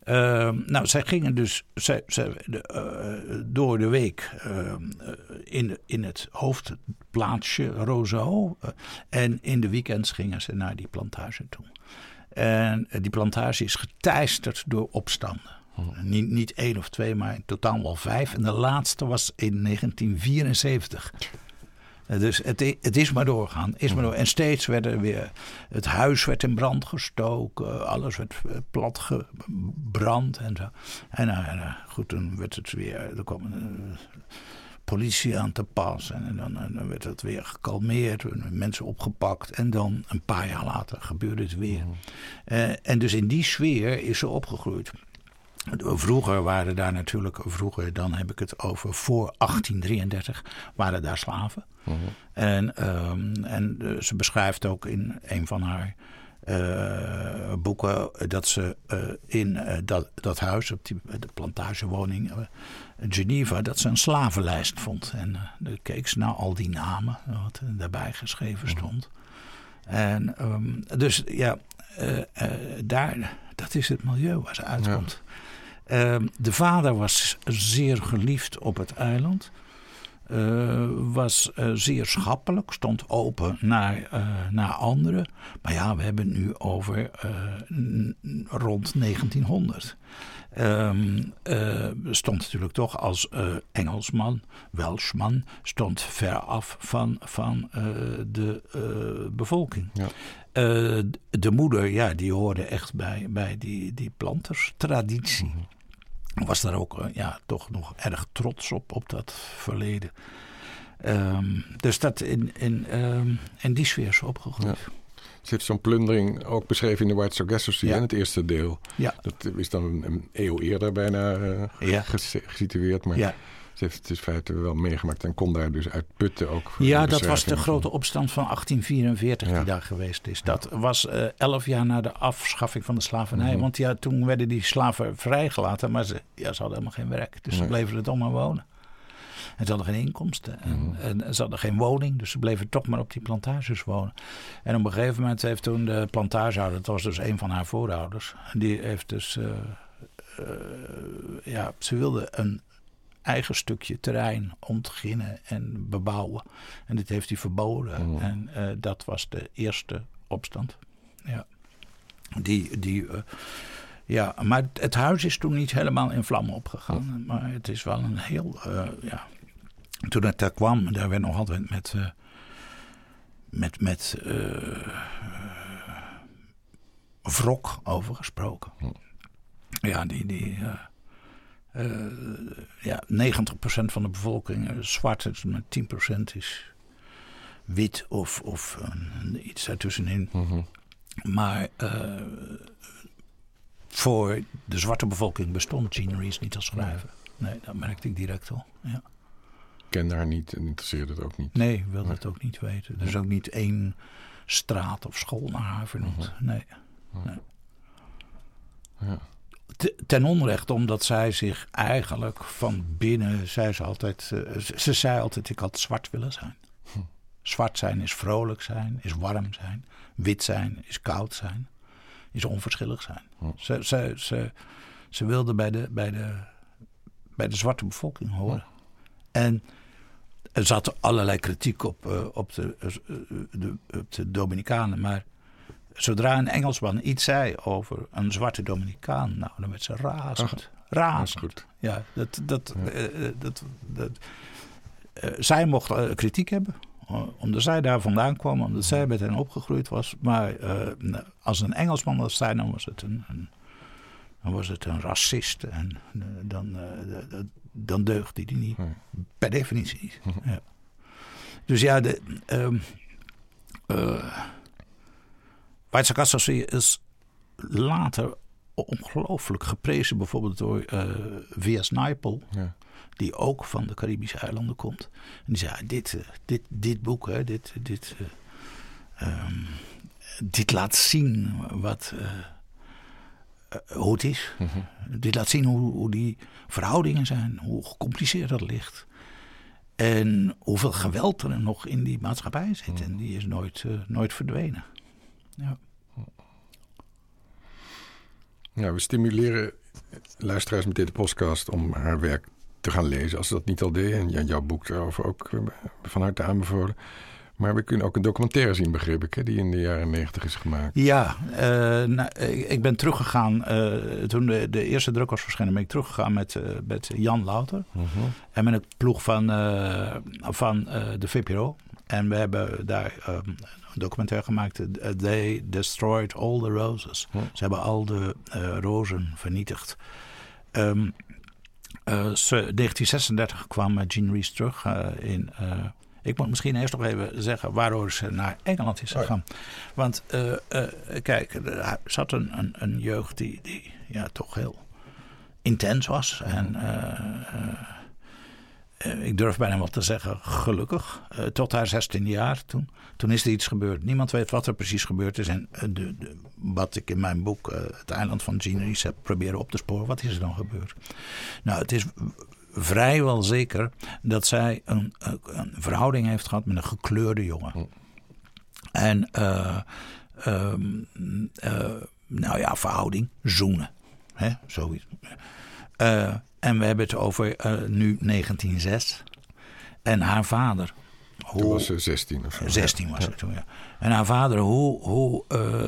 Ehm, nou, zij gingen dus zij, zij, de, eh, door de week ehm, eh, in, in het hoofdplaatsje Roseau. eh, en in de weekends gingen ze naar die plantage toe. En die plantage is geteisterd door opstanden. Niet, niet één of twee, maar in totaal wel vijf. En de laatste was in 1974. Eh, Dus het, het is maar doorgaan. Is maar door. En steeds werd er weer. Het huis werd in brand gestoken. Alles werd eh, plat gebrand en zo. En nou, nou, goed, toen werd het weer. Er kwam eh, politie aan te pas. En dan, werd het weer gekalmeerd. en Mensen opgepakt. En dan een paar jaar later gebeurde het weer. Eh, en dus in die sfeer is ze opgegroeid. Vroeger waren daar natuurlijk, vroeger dan heb ik het over voor 1833, waren daar slaven. En, ehm, en eh, ze beschrijft ook in een van haar eh, boeken dat ze eh, in dat, dat huis, op die, de plantagewoning Geneva, dat ze een slavenlijst vond. En dan keek ze naar al die namen, wat er daarbij geschreven stond. En um, dus ja, daar, dat is het milieu waar ze uitkomt. Ja. Uh, de vader was zeer geliefd op het eiland. Uh, was uh, zeer schappelijk, stond open naar, uh, naar anderen. Maar ja, we hebben het nu over rond 1900. Um, stond natuurlijk toch als Engelsman, Welshman, stond ver af van, van de bevolking. Ja. De moeder, ja, die hoorde echt bij, bij die, die planterstraditie. Mm -hmm. Was daar ook uh, ja, toch nog erg trots op, op dat verleden. Um, dus dat in, in, um, in die sfeer is opgegroeid.
Ja. Heeft zo'n plundering ook beschreven in de White Sargasso ja. in het eerste deel.
Ja.
Dat is dan een, een eeuw eerder bijna uh, ja. gesitueerd. Maar ja. Ze heeft het in feite wel meegemaakt en kon daar dus uitputten ook.
Ja, dat was de grote opstand van 1844 ja. die daar geweest is. Dat was uh, elf jaar na de afschaffing van de slavernij. Mm -hmm. Want ja, toen werden die slaven vrijgelaten, maar ze, ja, ze hadden helemaal geen werk. Dus nee. ze bleven er toch maar wonen. En ze hadden geen inkomsten. En, mm. en, ze hadden geen woning. Dus ze bleven toch maar op die plantages wonen. En op een gegeven moment heeft toen de plantagehouder... dat was dus een van haar voorouders... die heeft dus... Uh, uh, ja, ze wilde een eigen stukje terrein ontginnen en bebouwen. En dit heeft hij verboden. Mm. En uh, dat was de eerste opstand. Ja. Die, die, eh, ja, maar het huis is toen niet helemaal in vlammen opgegaan. Maar het is wel een heel. eh, ja. Toen het daar kwam, daar werd nog altijd met. eh, met, met eh, wrok over gesproken. Ja, die. die eh, eh, ja, 90% van de bevolking is zwart, is, maar 10% is wit of, of eh, iets daartussenin.
Mhm.
Maar eh, voor de zwarte bevolking bestond Jean Rees niet als schrijver. Nee, dat merkte ik direct al. Ja.
Ik kende haar niet en interesseerde het ook niet.
Nee, ik wilde het ook niet weten. Er is ook niet één straat of school naar haar vernoemd. Nee. nee.
Ja.
Te- Ten onrechte, omdat zij zich eigenlijk van binnen, zei ze altijd, eh, ze, ze zei altijd, ik had zwart willen zijn. Zwart zijn is vrolijk zijn, is warm zijn. Wit zijn is koud zijn, is onverschillig zijn. Ze, ze, ze, ze wilde bij de, bij, de, bij de zwarte bevolking horen. En er zat allerlei kritiek op, eh, op, de, eh, de, op de Dominicanen, maar zodra een Engelsman iets zei over een zwarte Dominicaan, nou, dan werd ze razend.
Dat is
razend.
goed.
Ja, dat, dat, eh, eh, dat, dat, eh, zij mocht kritiek hebben, omdat zij daar vandaan kwam, omdat zij met hen opgegroeid was. Maar nou, als een Engelsman was zij, dan was het een, een, dan was het een racist. En dan, dan deugde die niet. Per definitie niet. Ja. Dus ja, de, ehm Weizsäcker Associé is later ongelooflijk geprezen, bijvoorbeeld door eh V.S. Naipaul,
Ja.
die ook van de Caribische eilanden komt. En die zei: dit, eh, dit, dit boek, hè, dit, dit, eh, ehm, dit laat zien wat, hoe het is. Dit laat zien hoe, hoe die verhoudingen zijn, hoe gecompliceerd dat ligt. En hoeveel geweld er nog in die maatschappij zit. En die is nooit, nooit verdwenen. Ja.
Ja, we stimuleren luisteraars met deze podcast om haar werk te gaan lezen. Als ze dat niet al deden. En jouw boek daarover ook eh, van harte aanbevolen. Maar we kunnen ook een documentaire zien, begreep ik, hè, die in de jaren negentig is gemaakt.
Ja, eh, nou, ik ben teruggegaan. eh, toen de, de eerste druk was verschenen, ben ik teruggegaan met, met Jan Louter. En met het ploeg van, van de VPRO. En we hebben daar eh, een documentaire gemaakt. eh, They destroyed all the roses. Ze hebben al de eh, rozen vernietigd. Ehm, eh, 1936 kwam Jean Rees terug in... ik moet misschien eerst nog even zeggen waarom ze naar Engeland is gegaan. Want kijk, er zat een, een, een jeugd die, die ja, toch heel intens was. En ik durf bijna wel te zeggen gelukkig. Eh, tot haar 16 jaar toen. Toen is er iets gebeurd. Niemand weet wat er precies gebeurd is. En eh, de, de, wat ik in mijn boek eh, Het eiland van Jean Rees heb proberen op te sporen. Wat is er dan gebeurd? Nou, het is vrijwel zeker dat zij een, een verhouding heeft gehad met een gekleurde jongen. En eh, ehm, eh, nou ja, verhouding, zoenen. Hè, zoiets. Eh, en we hebben het over eh, nu 1906. En haar vader.
Toen
hoe-
was ze 16 of zo.
16 was het toen, ja. En haar vader, hoe, hoe eh,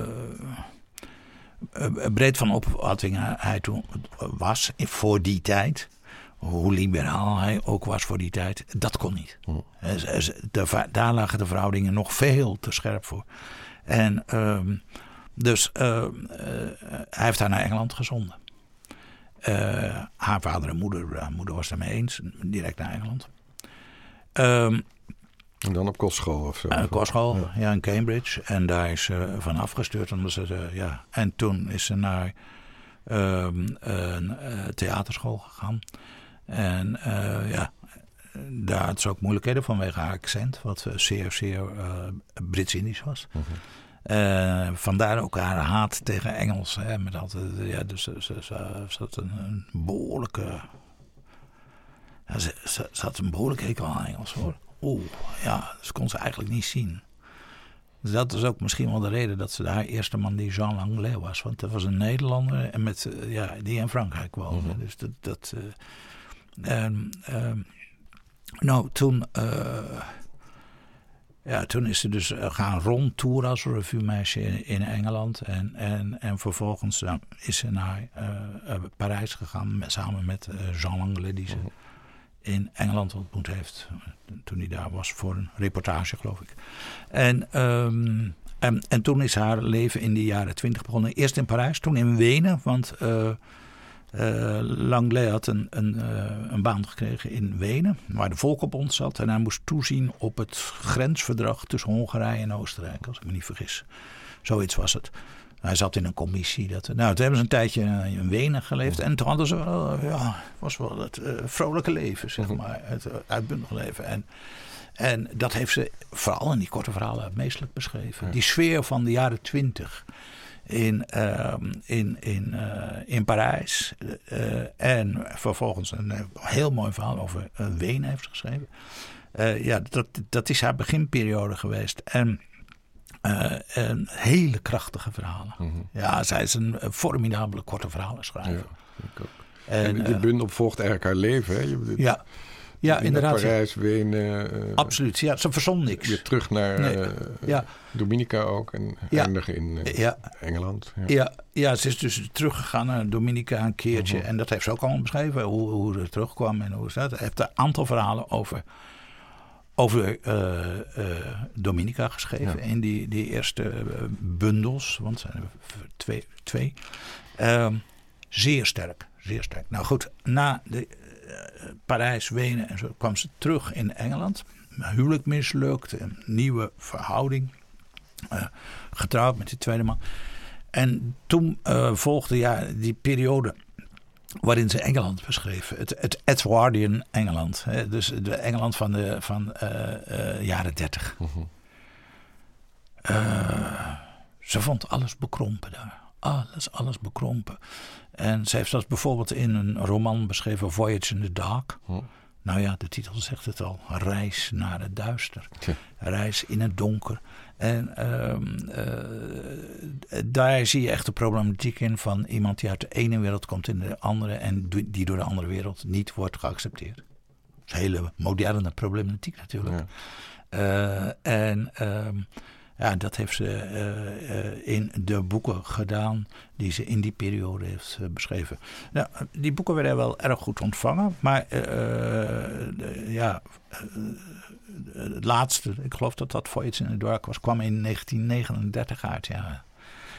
eh, breed van opvatting hij- toen was voor die tijd. Hoe liberaal hij ook was voor die tijd. Dat kon niet. De va- daar lagen de verhoudingen nog veel te scherp voor. En ehm, dus eh, hij heeft haar naar Engeland gezonden. Eh, haar vader en moeder, haar moeder was het ermee eens. Direct naar Engeland. Ehm
En dan op kostschool of zo.
een kostschool, ja. in Cambridge. En daar is ze van afgestuurd. Omdat ze, eh, ja. En toen is ze naar ehm, een eh, theaterschool gegaan. En eh, ja, daar had ze ook moeilijkheden vanwege haar accent. Wat eh, zeer, zeer eh, Brits-Indisch was. Eh, vandaar ook haar haat tegen Engels. Hè, met altijd, ja, dus ze, ze, ze, ze had een, een behoorlijke... Ja, ze, had een behoorlijke hekel aan Engels hoor. Oeh, ja, ze kon ze eigenlijk niet zien. Dus dat is ook misschien wel de reden dat ze haar eerste man die Jean Langlais was. Want dat was een Nederlander en met, eh, ja, die in Frankrijk woonde. Dus dat... dat eh, ehm, ehm, nou, toen... Ja, toen is ze dus eh, gaan rondtoeren als revuemeisje in, in Engeland. En, en, en vervolgens nou, is ze naar uh, Parijs gegaan met, samen met Jean Langlais, die ze mhm. in Engeland ontmoet heeft. Toen hij daar was voor een reportage, geloof ik. En, um, en, en, toen is haar leven in de jaren twintig begonnen. Eerst in Parijs, toen in Wenen. Want uh, Langlais had een, een, uh, een, baan gekregen in Wenen, waar de Volkenbond zat. En hij moest toezien op het grensverdrag tussen Hongarije en Oostenrijk, als ik me niet vergis. Zoiets was het. Hij zat in een commissie. Dat, nou, toen hebben ze een tijdje in Wenen geleefd. En toen hadden ze wel, ja, was wel het uh, vrolijke leven, zeg mhm. maar. Het uitbundige leven. En, en dat heeft ze vooral in die korte verhalen meestelijk beschreven. Die sfeer van de jaren twintig in, ehm, in, in, uh, in Parijs. Uh, en vervolgens een heel mooi verhaal over Wenen heeft geschreven. ja, dat, dat is haar beginperiode geweest. En hele krachtige verhalen. Mm -hmm. Ja, zij is een formidabele korte verhalen schrijver. Ja,
ik ook. En, en de bundel volgt eigenlijk haar leven. Hè? Je,
ja. Ja, inderdaad.
Parijs, Wenen.
Uh, Absoluut, ja, ze verzon niks.
Weer terug naar nee. uh, ja. Dominica ook en ja. eindigen in uh, ja. Engeland.
Ja. ja. Ja, ze is dus teruggegaan naar Dominica een keertje. -huh. En dat heeft ze ook allemaal beschreven, hoe, hoe ze terugkwam en hoe ze dat. Ze heeft een aantal verhalen over, over Dominica geschreven in die, die eerste bundels. Want er zijn er twee. twee. Ehm, zeer sterk, zeer sterk. Nou goed, na de Parijs, Wenen en zo kwam ze terug in Engeland. Huwelijk mislukt, een nieuwe verhouding. Uh, getrouwd met die tweede man. En toen uh, volgde ja, die periode waarin ze Engeland beschreef. Het, het Edwardian Engeland. Hè, dus de Engeland van de van, uh, jaren dertig. Uh -huh. ze vond alles bekrompen daar. Alles, alles bekrompen. En ze heeft dat bijvoorbeeld in een roman beschreven, Voyage in the Dark. Hm. Nou ja, de titel zegt het al. Reis naar het duister. Reis in het donker. En uh, daar zie je echt de problematiek in van iemand die uit de ene wereld komt in de andere en die door de andere wereld niet wordt geaccepteerd. Dat is een hele moderne problematiek natuurlijk. Ja. Uh, en ehm, ja, dat heeft ze uh, uh, in de boeken gedaan die ze in die periode heeft uh, beschreven. Nou, die boeken werden wel erg goed ontvangen, maar de, ja, het laatste, ik geloof dat dat Voyage in the Dark was, kwam in 1939 uit. Ja.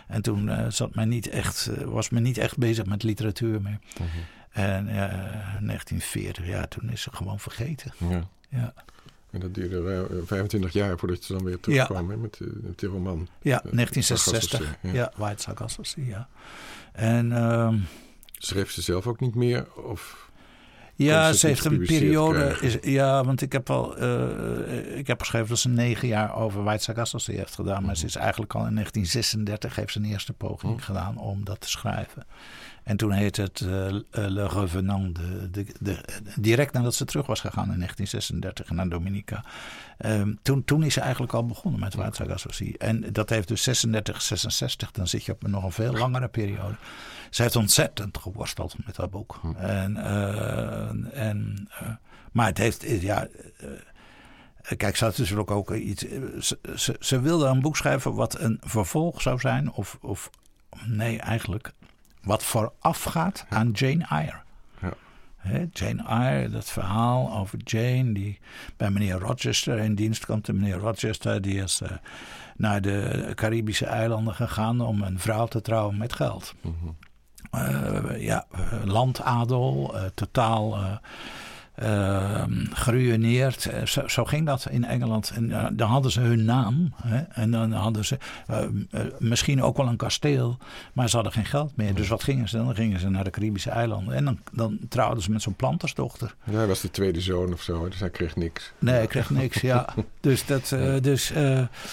En toen zat men niet echt, was men niet echt bezig met literatuur meer. -huh. En 1940, ja, toen is ze gewoon vergeten.
Ja.
ja.
En dat duurde 25 jaar voordat ze dan weer terugkwam ja. met, met die roman.
Ja, 1966. Ja, ja White ja. En... Uh,
Schreef ze zelf ook niet meer? Of
ja, ze, ze heeft een periode. Is, ja, want ik heb al. Uh, ik heb geschreven dat ze negen jaar over White Sargassy heeft gedaan. Maar ze is eigenlijk al in 1936 heeft ze een eerste poging mm. gedaan om dat te schrijven. En toen heette het uh, Le Revenant. De, de, de, direct nadat ze terug was gegaan in 1936 naar Dominica. Um, toen, toen is ze eigenlijk al begonnen met Watergassocie. En dat heeft dus 36, 66. Dan zit je op een nog een veel langere periode. Ze heeft ontzettend geworsteld met dat boek. Hm. En, uh, en, uh, maar het heeft, ja... Kijk, ze had natuurlijk ook iets. Ze, ze, ze, wilde een boek schrijven wat een vervolg zou zijn. Of, of nee, eigenlijk wat voorafgaat aan Jane Eyre. Ja. Jane Eyre, dat verhaal over Jane die bij meneer Rochester in dienst komt. En meneer Rochester die is uh, naar de Caribische eilanden gegaan om een vrouw te trouwen met geld. Mm -hmm. uh, ja, landadel, uh, totaal uh, geruineerd. Eh, zo, zo, ging dat in Engeland. En uh, dan hadden ze hun naam. Hè? En dan hadden ze uh, misschien ook wel een kasteel. Maar ze hadden geen geld meer. Dus wat gingen ze dan? Dan gingen ze naar de Caribische eilanden. En dan, dan trouwden ze met zo'n plantersdochter.
Ja, hij was de tweede zoon of zo. Dus hij kreeg niks.
Nee, hij kreeg niks, ja. Dus dat... dus,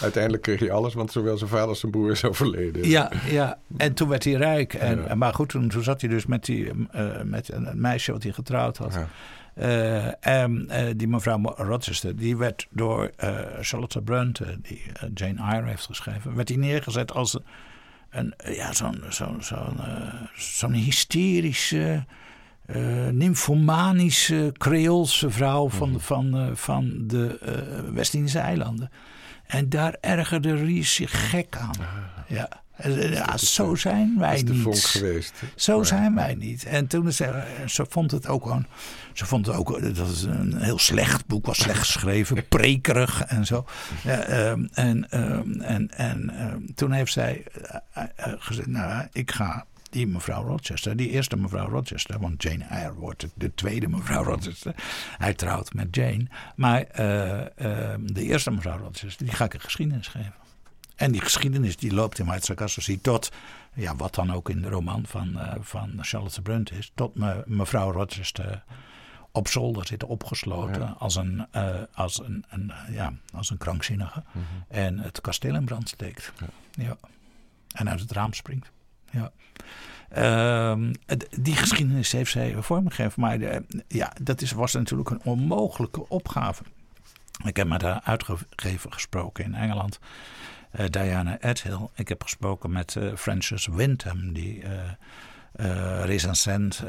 Uiteindelijk kreeg hij alles, want zowel zijn vader als zijn broer is overleden.
Ja, ja. En toen werd hij rijk. En, ja. Maar goed, toen, toen zat hij dus met, die, met een meisje wat hij getrouwd had. Ja. En uh, die mevrouw Rochester, die werd door uh, Charlotte Brunte, die Jane Eyre heeft geschreven, werd die neergezet als een, ja, zo'n zo'n zo'n zo'n hysterische, uh, nymphomanische Creoolse vrouw van, mhm. van, uh, van de uh, West-Indische eilanden. En daar ergerde Ries zich gek aan. Ah. Ja. Ja, zo zijn wij
niet.
Vonk
geweest.
Zo zijn wij niet. En toen ze, ze vond het ook een, ze vond het ook dat het een heel slecht boek was, slecht geschreven, prekerig en zo. Ehm, en ehm, en, en ehm, toen heeft zij gezegd: Nou, ik ga die mevrouw Rochester, die eerste mevrouw Rochester, want Jane Eyre wordt de tweede mevrouw Rochester. Hij trouwt met Jane. Maar uh, de eerste mevrouw Rochester, die ga ik een geschiedenis geven. En die geschiedenis die loopt in Maitza tot, ja, wat dan ook in de roman van, uh, van Charlotte Brunt is, tot me, mevrouw Rochester op zolder zit opgesloten als, een, uh, als, een, een, ja, als een krankzinnige. Mm -hmm. En het kasteel in brand steekt. Ja. ja. En uit het raam springt. Ja. Uh, die geschiedenis heeft zij vormgegeven. Maar de, ja, dat is, was natuurlijk een onmogelijke opgave. Ik heb met haar uitgegeven gesproken in Engeland. Uh, Diana Edhill. Ik heb gesproken met uh, Frances Wyndham, die uh, recensent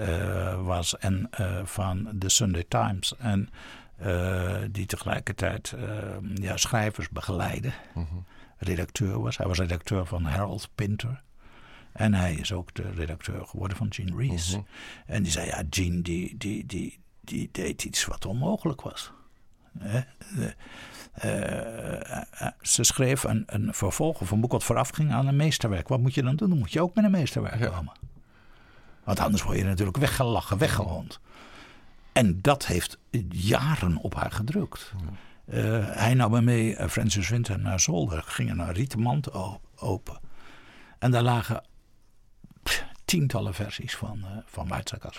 was en van de Sunday Times. En die tegelijkertijd ja, schrijvers begeleidde. Mm -hmm. Redacteur was. Hij was redacteur van Harold Pinter. En hij is ook de redacteur geworden van Gene Rees. Mm -hmm. En die zei, ja, Gene die, die, die, die deed iets wat onmogelijk was. Uh, ze schreef een, een vervolg of een boek wat vooraf ging aan een meesterwerk. Wat moet je dan doen? Dan moet je ook met een meesterwerk ja. komen. Want anders word je natuurlijk weggelachen, weggehoond. En dat heeft jaren op haar gedrukt. Uh, hij nam me mee, uh, Francis Winter, naar zolder. Gingen een rieten mand open. En daar lagen tientallen versies van, uh, van Weizsäcker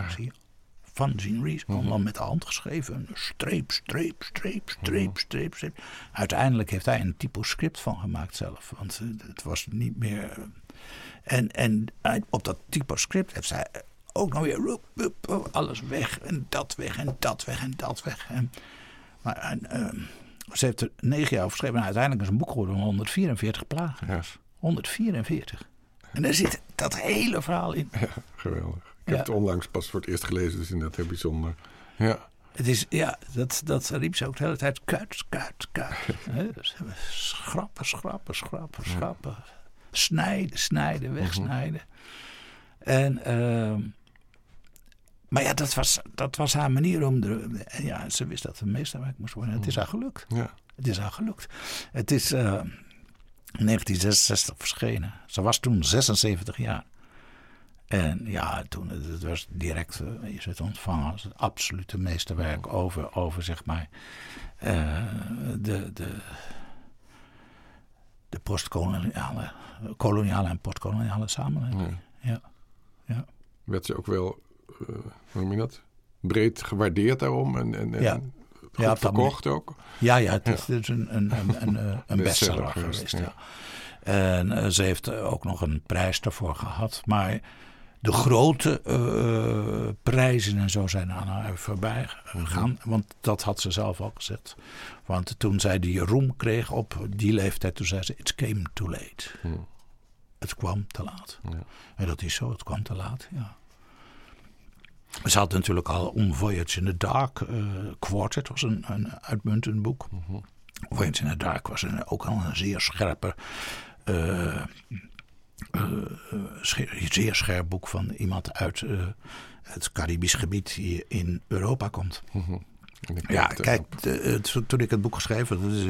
van Gene Rees. Mhm. Allemaal met de hand geschreven. Streep, streep, streep, streep, mhm. streep, streep. Uiteindelijk heeft hij een typoscript van gemaakt zelf. Want eh, het was niet meer... Eh, en, en op dat typoscript heeft zij ook nog weer alles weg. En dat weg en dat weg en dat weg. En, maar en, ehm, ze heeft er negen jaar over geschreven. En uiteindelijk is een boek geworden van 144 pagina's. 144. En daar zit dat hele verhaal in.
Ja, geweldig. Ik heb het onlangs pas voor het eerst gelezen, dus inderdaad heel bijzonder. Ja.
Het is, ja, dat, dat riep ze ook de hele tijd. Kuit, kuit, kuit. dus schrappen, schrappen, schrappen, schrappen. Snijden, snijden, wegsnijden. Mhm. En, uh, maar ja, dat was, dat was haar manier om... De, ja, ze wist dat het meesterwerk moest worden. Het is haar gelukt. Ja. Het is haar gelukt. Het is... Uh, 1966 verschenen. Ze was toen 76 jaar. En ja, toen het was direct uh, is het ontvangen als het absolute meesterwerk over, over zeg maar, uh, de, de, de postkoloniale koloniale en postkoloniale samenleving. Ja. Ja.
Werd ze ook wel, uh, hoe noem je dat, breed gewaardeerd daarom en, en, en
ja.
goed ja, verkocht ook?
Ja, ja, het is, is een, een, een, een, een bestseller geweest. Ja. En ze heeft ook nog een prijs daarvoor gehad. Maar de grote uh, prijzen en zo zijn aan haar voorbij gegaan. Mhm. Want dat had ze zelf ook gezegd. Want toen zij die roem kreeg op die leeftijd, toen zei ze: It came too late. Mhm. Het kwam te laat. Ja. En dat is zo, het kwam te laat, ja. Ze had natuurlijk al On Voyage in the Dark, uh, Quartet was een, een uitmuntend boek. Mm Voyage in the Dark was een, ook al een zeer scherpe uh, zeer scherp boek van iemand uit uh, het Caribisch gebied die in Europa komt. Mm Ja, kijk, toen ik het boek geschreven had, is,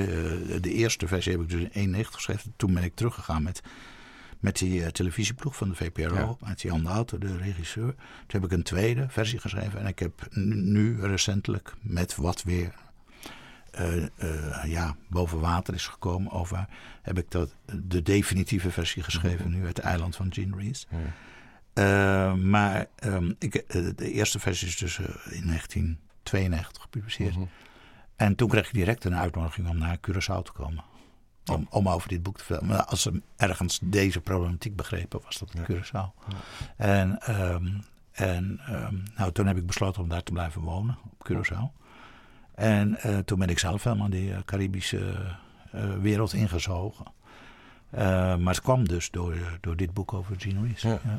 de eerste versie heb ik dus in 91 geschreven. Toen ben ik teruggegaan met, met die televisieploeg van de VPRO, ja. met Jan Auto, de regisseur. Toen heb ik een tweede versie geschreven en ik heb nu recentelijk met wat weer uh, uh, ja, boven water is gekomen over, heb ik dat, de definitieve versie geschreven nu, Het Eiland van Gene Rees. Uh, maar um, ik, de eerste versie is dus in 1992 gepubliceerd. -huh. En toen kreeg ik direct een uitnodiging om naar Curaçao te komen. Om, om over dit boek te vertellen. Maar als ze ergens deze problematiek begrepen, was dat in ja. Curaçao. Ja. En, um, en um, nou, toen heb ik besloten om daar te blijven wonen, op Curaçao. En uh, toen ben ik zelf helemaal die uh, Caribische uh, wereld ingezogen. maar het kwam dus door, door dit boek over Gene Rees. Ja. Ja.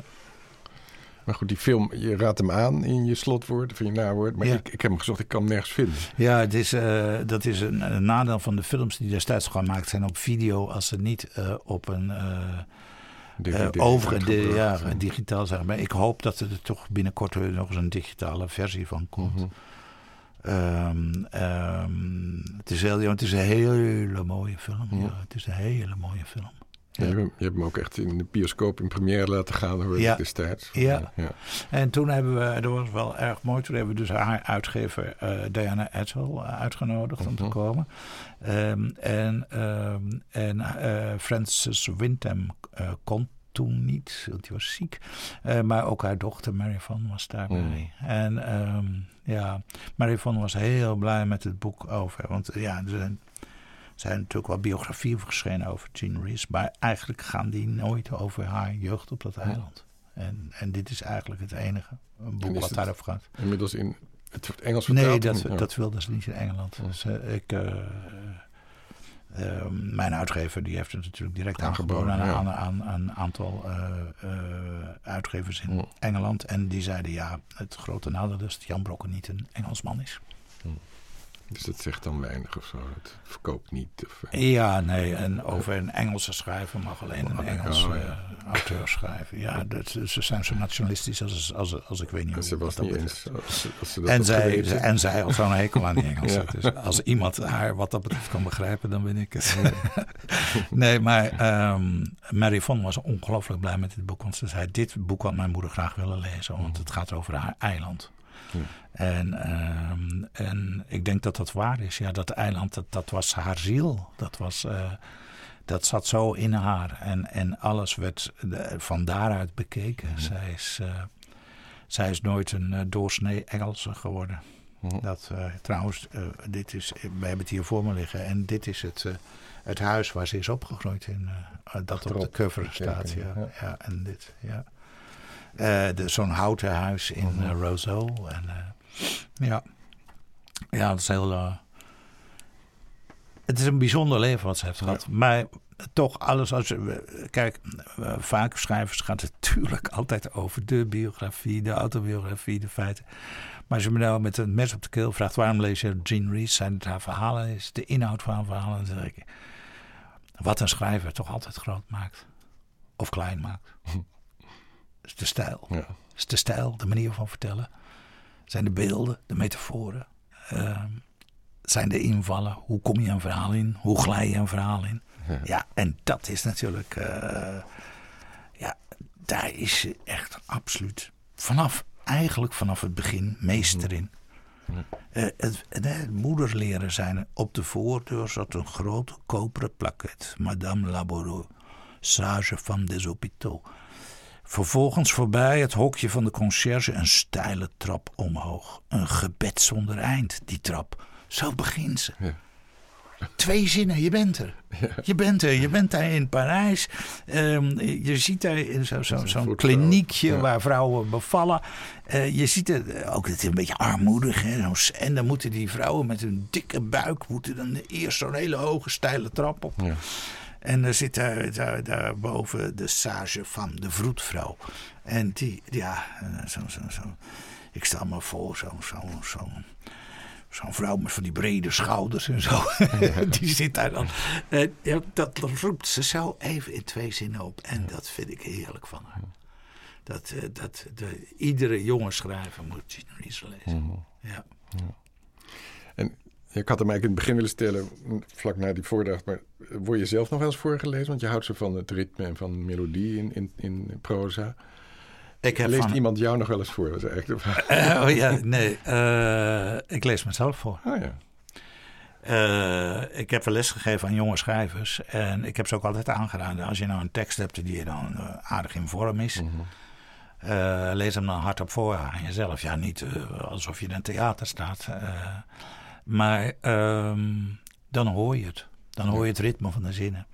Maar goed, die film, je raadt hem aan in je slotwoord of in je nawoord. Maar
Ja.
ik, ik heb hem gezocht, ik kan hem nergens vinden.
Ja, het is, eh, dat is een, een nadeel van de films die destijds gemaakt zijn op video. Als ze niet eh, op een eh eh, over de, ja, digitaal zijn. Maar ik hoop dat er toch binnenkort weer nog eens een digitale versie van komt.
Mhm.
Ehm, ehm, het, is heel, het is een hele mooie film.
Ja.
Ja, het is een hele mooie film.
Ja, je, hebt, je hebt hem ook echt in de bioscoop in première laten gaan, hoor
Ja.
ik destijds.
Ja.
ja.
En toen hebben we, dat was wel erg mooi, toen hebben we dus haar uitgever eh, Diana Edsel eh, uitgenodigd om te
Mhm.
komen. Ehm, en en eh, Francis Wyndham eh, kon toen niet, want die was ziek. Eh, maar ook haar dochter Mary Van was daarbij. En ehm, ja, Mary Van was heel blij met het boek over. Want ja, er zijn, zijn natuurlijk wel biografieën verschenen over Jean Rees. Maar eigenlijk gaan die nooit over haar jeugd op dat eiland. En, en dit is eigenlijk het enige boek wat daarover gaat.
Inmiddels in het Engels
Nee,
vertaald.
dat,
Ja.
dat wilden ze niet in Engeland. Dus, ik, eh, eh, mijn uitgever die heeft het natuurlijk direct
Aangeboden,
aangeboden aan,
ja.
aan, aan een aantal eh, eh, uitgevers in
Ja.
Engeland. En die zeiden ja, het grote nadeel is dat Jan Brokken niet een Engelsman is.
Dus dat zegt dan weinig of zo. Het verkoopt niet. Of, eh,
Ja, nee, en over een Engelse schrijver mag alleen een
Oh,
Engelse
ja.
eh, auteur schrijven. Ja, dat, ze zijn zo nationalistisch als, als, als ik weet niet
en
hoe.
was
wat dat
niet
betreft.
eens. Als, ze- als ze dat
En zij, en zij had zo'n hekel aan die Engelsen.
Ja.
Dus als iemand haar wat dat betreft kan begrijpen, dan ben ik het. nee, maar ehm, Mary Von was ongelooflijk blij met dit boek. Want ze zei, dit boek had mijn moeder graag willen lezen. Want het gaat over haar eiland.
Ja.
En, ehm, en ik denk dat dat waar is. Ja, dat eiland, dat, dat was haar ziel. Dat, was, eh, dat zat zo in haar. En, en alles werd eh, van daaruit bekeken. Zij, is, eh, zij is nooit een doorsnee Engelse geworden. Dat, trouwens, dit is, we hebben het hier voor me liggen. En dit is het, het huis waar ze is opgegroeid in. dat op de cover staat. Ja,
ja.
ja. en dit, ja. Eh, de- Zo'n houten huis in Roseau. En, ja. ja, dat is heel... het is een bijzonder leven wat ze heeft
Ja.
gehad. Maar toch alles als je... Kijk, vaak schrijvers gaat het natuurlijk altijd over de biografie, de autobiografie, de feiten. Maar als je me nou met een mes op de keel vraagt... waarom lees je Jean Rees? Zijn het haar verhalen? Is de inhoud van haar verhalen? Dan zeg ik... Wat een schrijver toch altijd groot maakt. Of klein maakt. is de stijl.
Ja.
is de stijl, de manier van vertellen. Zijn de beelden, de metaforen. Ehm, zijn de invallen. Hoe kom je een verhaal in? Hoe glij je een verhaal in?
Ja.
Ja, en dat is natuurlijk... eh, ja, daar is ze echt absoluut vanaf... Eigenlijk vanaf het begin meester in. Eh, het, het zijn. Op de voordeur zat een grote koperen plaquette. Madame Laboureux, sage femme des hôpitaux. Vervolgens voorbij het hokje van de conciërge een steile trap omhoog. Een gebed zonder eind, die trap. Zo begint ze.
Ja.
Twee zinnen, je bent er. Je bent er, je bent daar in Parijs. Ehm, je ziet daar in zo, zo,
Zo'n
zo'n kliniekje
Ja.
waar vrouwen bevallen. Eh, je ziet het eh, ook, het is een beetje armoedig. Hè? Zo'n En dan moeten die vrouwen met een dikke buik... moeten dan eerst zo'n hele hoge, steile trap op.
Ja.
En er zit daar, daar, daarboven de sage van de vroedvrouw. En die, ja, zo, zo, zo. Ik stel me voor, zo'n zo, zo, zo'n vrouw met van die brede schouders en zo. die zit daar dan. Ja, dat roept ze zo even in twee zinnen op. En dat vind ik heerlijk van haar. Dat, eh, dat de, iedere jonge schrijver moet Rees lezen.
Mhm.
Ja.
En ik had hem eigenlijk in het begin willen stellen, vlak na die voordracht. Maar word je zelf nog wel eens voorgelezen? Want je houdt zo van het ritme en van melodie in, in, in proza.
Ik heb
Leest
van,
iemand jou nog wel eens voor? Dat is eigenlijk de vraag.
Oh ja, nee. eh, ik lees mezelf voor.
Ah ja.
Eh, ik heb wel les gegeven aan jonge schrijvers. En ik heb ze ook altijd aangeraden. Als je nou een tekst hebt die dan eh, aardig in vorm is.
Mhm.
lees hem dan hardop voor aan jezelf. Ja, niet alsof je in een theater staat. Maar ehm, dan hoor je het. Dan hoor je het ritme van de zinnen.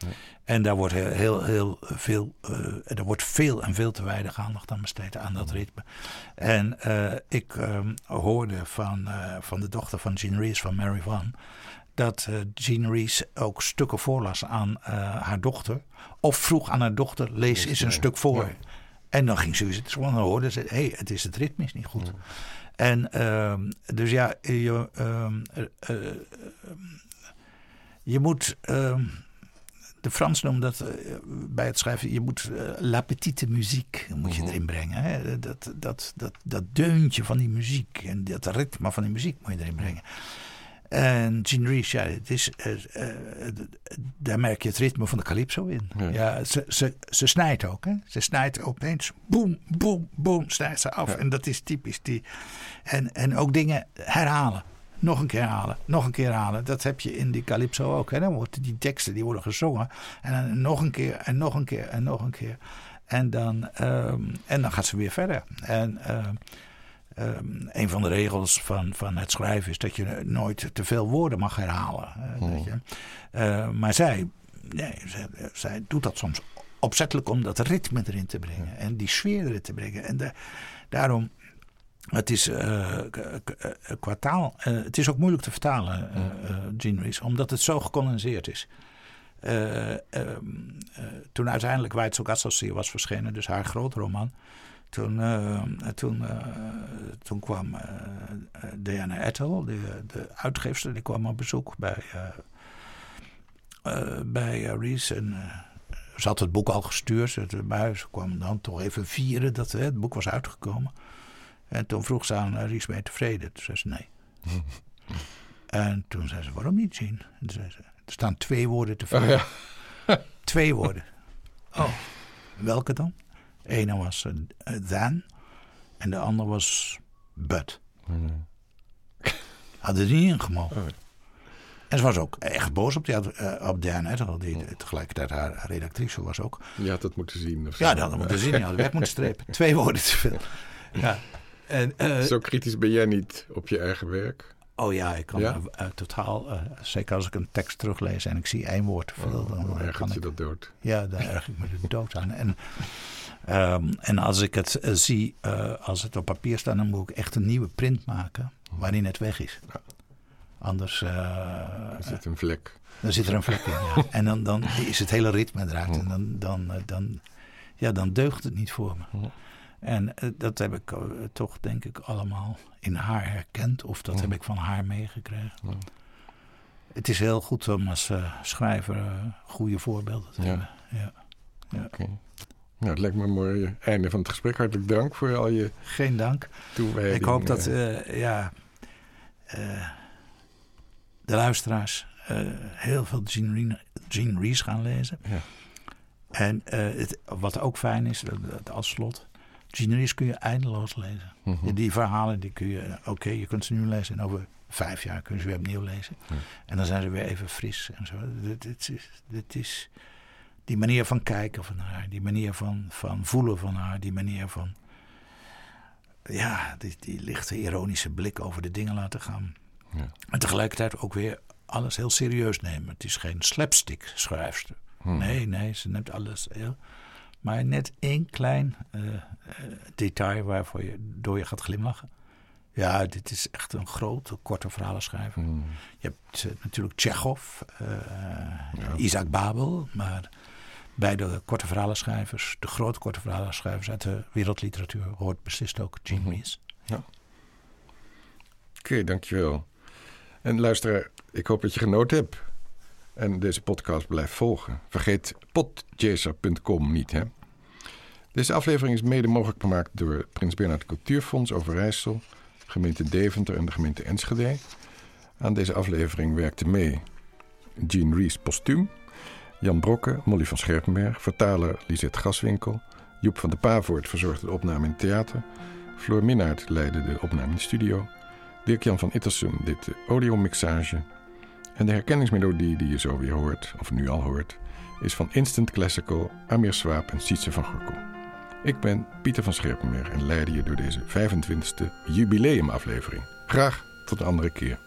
En daar wordt heel, heel, heel veel, eh, er wordt veel en veel te weinig aandacht aan besteed aan dat ritme. En eh, ik ehm, hoorde van, eh, van de dochter van Jean Rees, van Mary Van, dat Jean Rees ook stukken voorlas aan haar dochter. Of vroeg aan haar dochter, lees eens een stuk voor.
Ja.
En dan ging ze weer zitten gewoon hoorden ze, hé, hey, het is het ritme is niet goed. En ehm, dus ja, je, ehm, eh, eh, je moet, ehm, de Frans noemen dat eh, bij het schrijven, je moet la petite muziek moet je
Mhm.
erin brengen. Hè? Dat, dat, dat, dat deuntje van die muziek en dat ritme van die muziek moet je erin brengen. En Gene Reese, ja, het is, eh, eh, daar merk je het ritme van de calypso in.
Ja.
Ja. ze, ze, ze snijdt ook. Hè? Ze snijdt opeens, boem, boem, boem, snijdt ze af.
Ja.
En dat is typisch die. En, en ook dingen herhalen. Nog een keer herhalen, nog een keer herhalen. Dat heb je in die calypso ook. Hè? Dan worden die teksten die worden gezongen. En dan nog een keer en nog een keer en nog een keer. En dan, ehm, en dan gaat ze weer verder. En ehm, ehm, een van de regels van, van het schrijven is dat je nooit te veel woorden mag herhalen. hè, dat je, eh, maar zij, nee, zij, zij doet dat soms opzettelijk om dat ritme erin te brengen. En die sfeer erin te brengen. En da- daarom, het is eh, eh, qua taal, eh, het is ook moeilijk te vertalen, eh eh, Gene Reese, omdat het zo gecondenseerd is. Eh, ehm, eh, toen uiteindelijk White Sogassassi was verschenen, dus haar grote roman. Toen, eh, toen, eh, toen kwam eh, Diana Ettel, de, de uitgeefster, die kwam op bezoek bij, bij Reese. En, ze had het boek al gestuurd, ze, maar ze kwam dan toch even vieren dat het boek was uitgekomen. En toen vroeg ze aan uh, Reese, ben je tevreden? Toen zei ze nee. en toen zei ze, waarom niet, Jean? En zei ze, er staan twee woorden te veel.
Oh, ja.
Twee woorden. Oh, welke dan? Ene was eh, eh, than en de andere was but. Hadden die niet ingemogen.
Oh.
En ze was ook echt boos op, die, uh, op Diane Ettel, die tegelijkertijd haar redactrice was ook.
Je had het moeten zien. Of zo.
Ja, dat hadden we moeten zien. Je had weg moeten strepen. Twee woorden te veel. Ja. En, uh,
Zo kritisch ben jij niet op je eigen werk?
Oh ja, ik kan
Ja?
uh, totaal, uh, zeker als ik een tekst teruglees en ik zie één woord te veel, dan,
Dan
dan
ergert je
ik,
dat dood.
ja, daar erg ik me de dood aan. En, um, en als ik het uh, zie, als het op papier staat, dan moet ik echt een nieuwe print maken waarin het weg is.
Ja.
Anders
Er zit een vlek.
dan zit er een vlek in. Ja. En dan, dan is het hele ritme eruit. En dan, dan, dan, ja, dan deugt het niet voor me. En dat heb ik toch, denk ik, allemaal in haar herkend. Of dat heb ik van haar meegekregen. Het is heel goed om als schrijver goede voorbeelden te
Ja.
hebben. Ja.
Oké. Okay. Nou, het lijkt me een mooi einde van het gesprek. Hartelijk dank voor al je
Geen dank.
toewijding.
Ik hoop dat uh, ja, uh, de luisteraars uh, heel veel Gene, Gene Reese gaan lezen.
Ja.
En het, wat ook fijn is, als slot, Gene Reese kun je eindeloos lezen.
Mm
-hmm. Die verhalen die kun je, oké, okay, je kunt ze nu lezen en over vijf jaar kun je ze weer opnieuw lezen.
Ja.
En dan zijn ze weer even fris en zo. Dit, dit, is, dit is die manier van kijken van haar, die manier van, van voelen van haar, die manier van ja, die, die lichte ironische blik over de dingen laten gaan.
Ja.
En tegelijkertijd ook weer alles heel serieus nemen. Het is geen slapstick schrijfster.
Hmm.
Nee, nee, ze neemt alles heel... Maar net één klein uh, uh, detail waarvoor je door je gaat glimlachen. Ja, dit is echt een grote, korte verhalenschrijver.
Hmm.
Je hebt uh, natuurlijk Tsjechov,
Ja.
Isaac Babel, maar bij de korte verhalenschrijvers, de grote korte verhalenschrijvers uit de wereldliteratuur, hoort beslist ook Gene
Mhm.
Reese.
Oké, dankjewel. En luisteraar, ik hoop dat je genoten hebt. En deze podcast blijft volgen. Vergeet podchaser.com niet, hè. Deze aflevering is mede mogelijk gemaakt door Prins Bernhard Cultuurfonds Overijssel, gemeente Deventer en de gemeente Enschede. Aan deze aflevering werkte mee Jean Rees postuum, Jan Brokke, Molly van Scherpenberg, vertaler Lisette Gaswinkel, Joep van de Pavoort verzorgde de opname in het theater, Floor Minnaert leidde de opname in de studio, Dirk-Jan van Ittersum deed de audiomixage en de herkenningsmelodie die je zo weer hoort, of nu al hoort, is van Instant Classical, Amir Swaap en Sietse van Gorkum. Ik ben Pieter van Scherpenberg en leidde je door deze 25e jubileumaflevering. Graag tot een andere keer.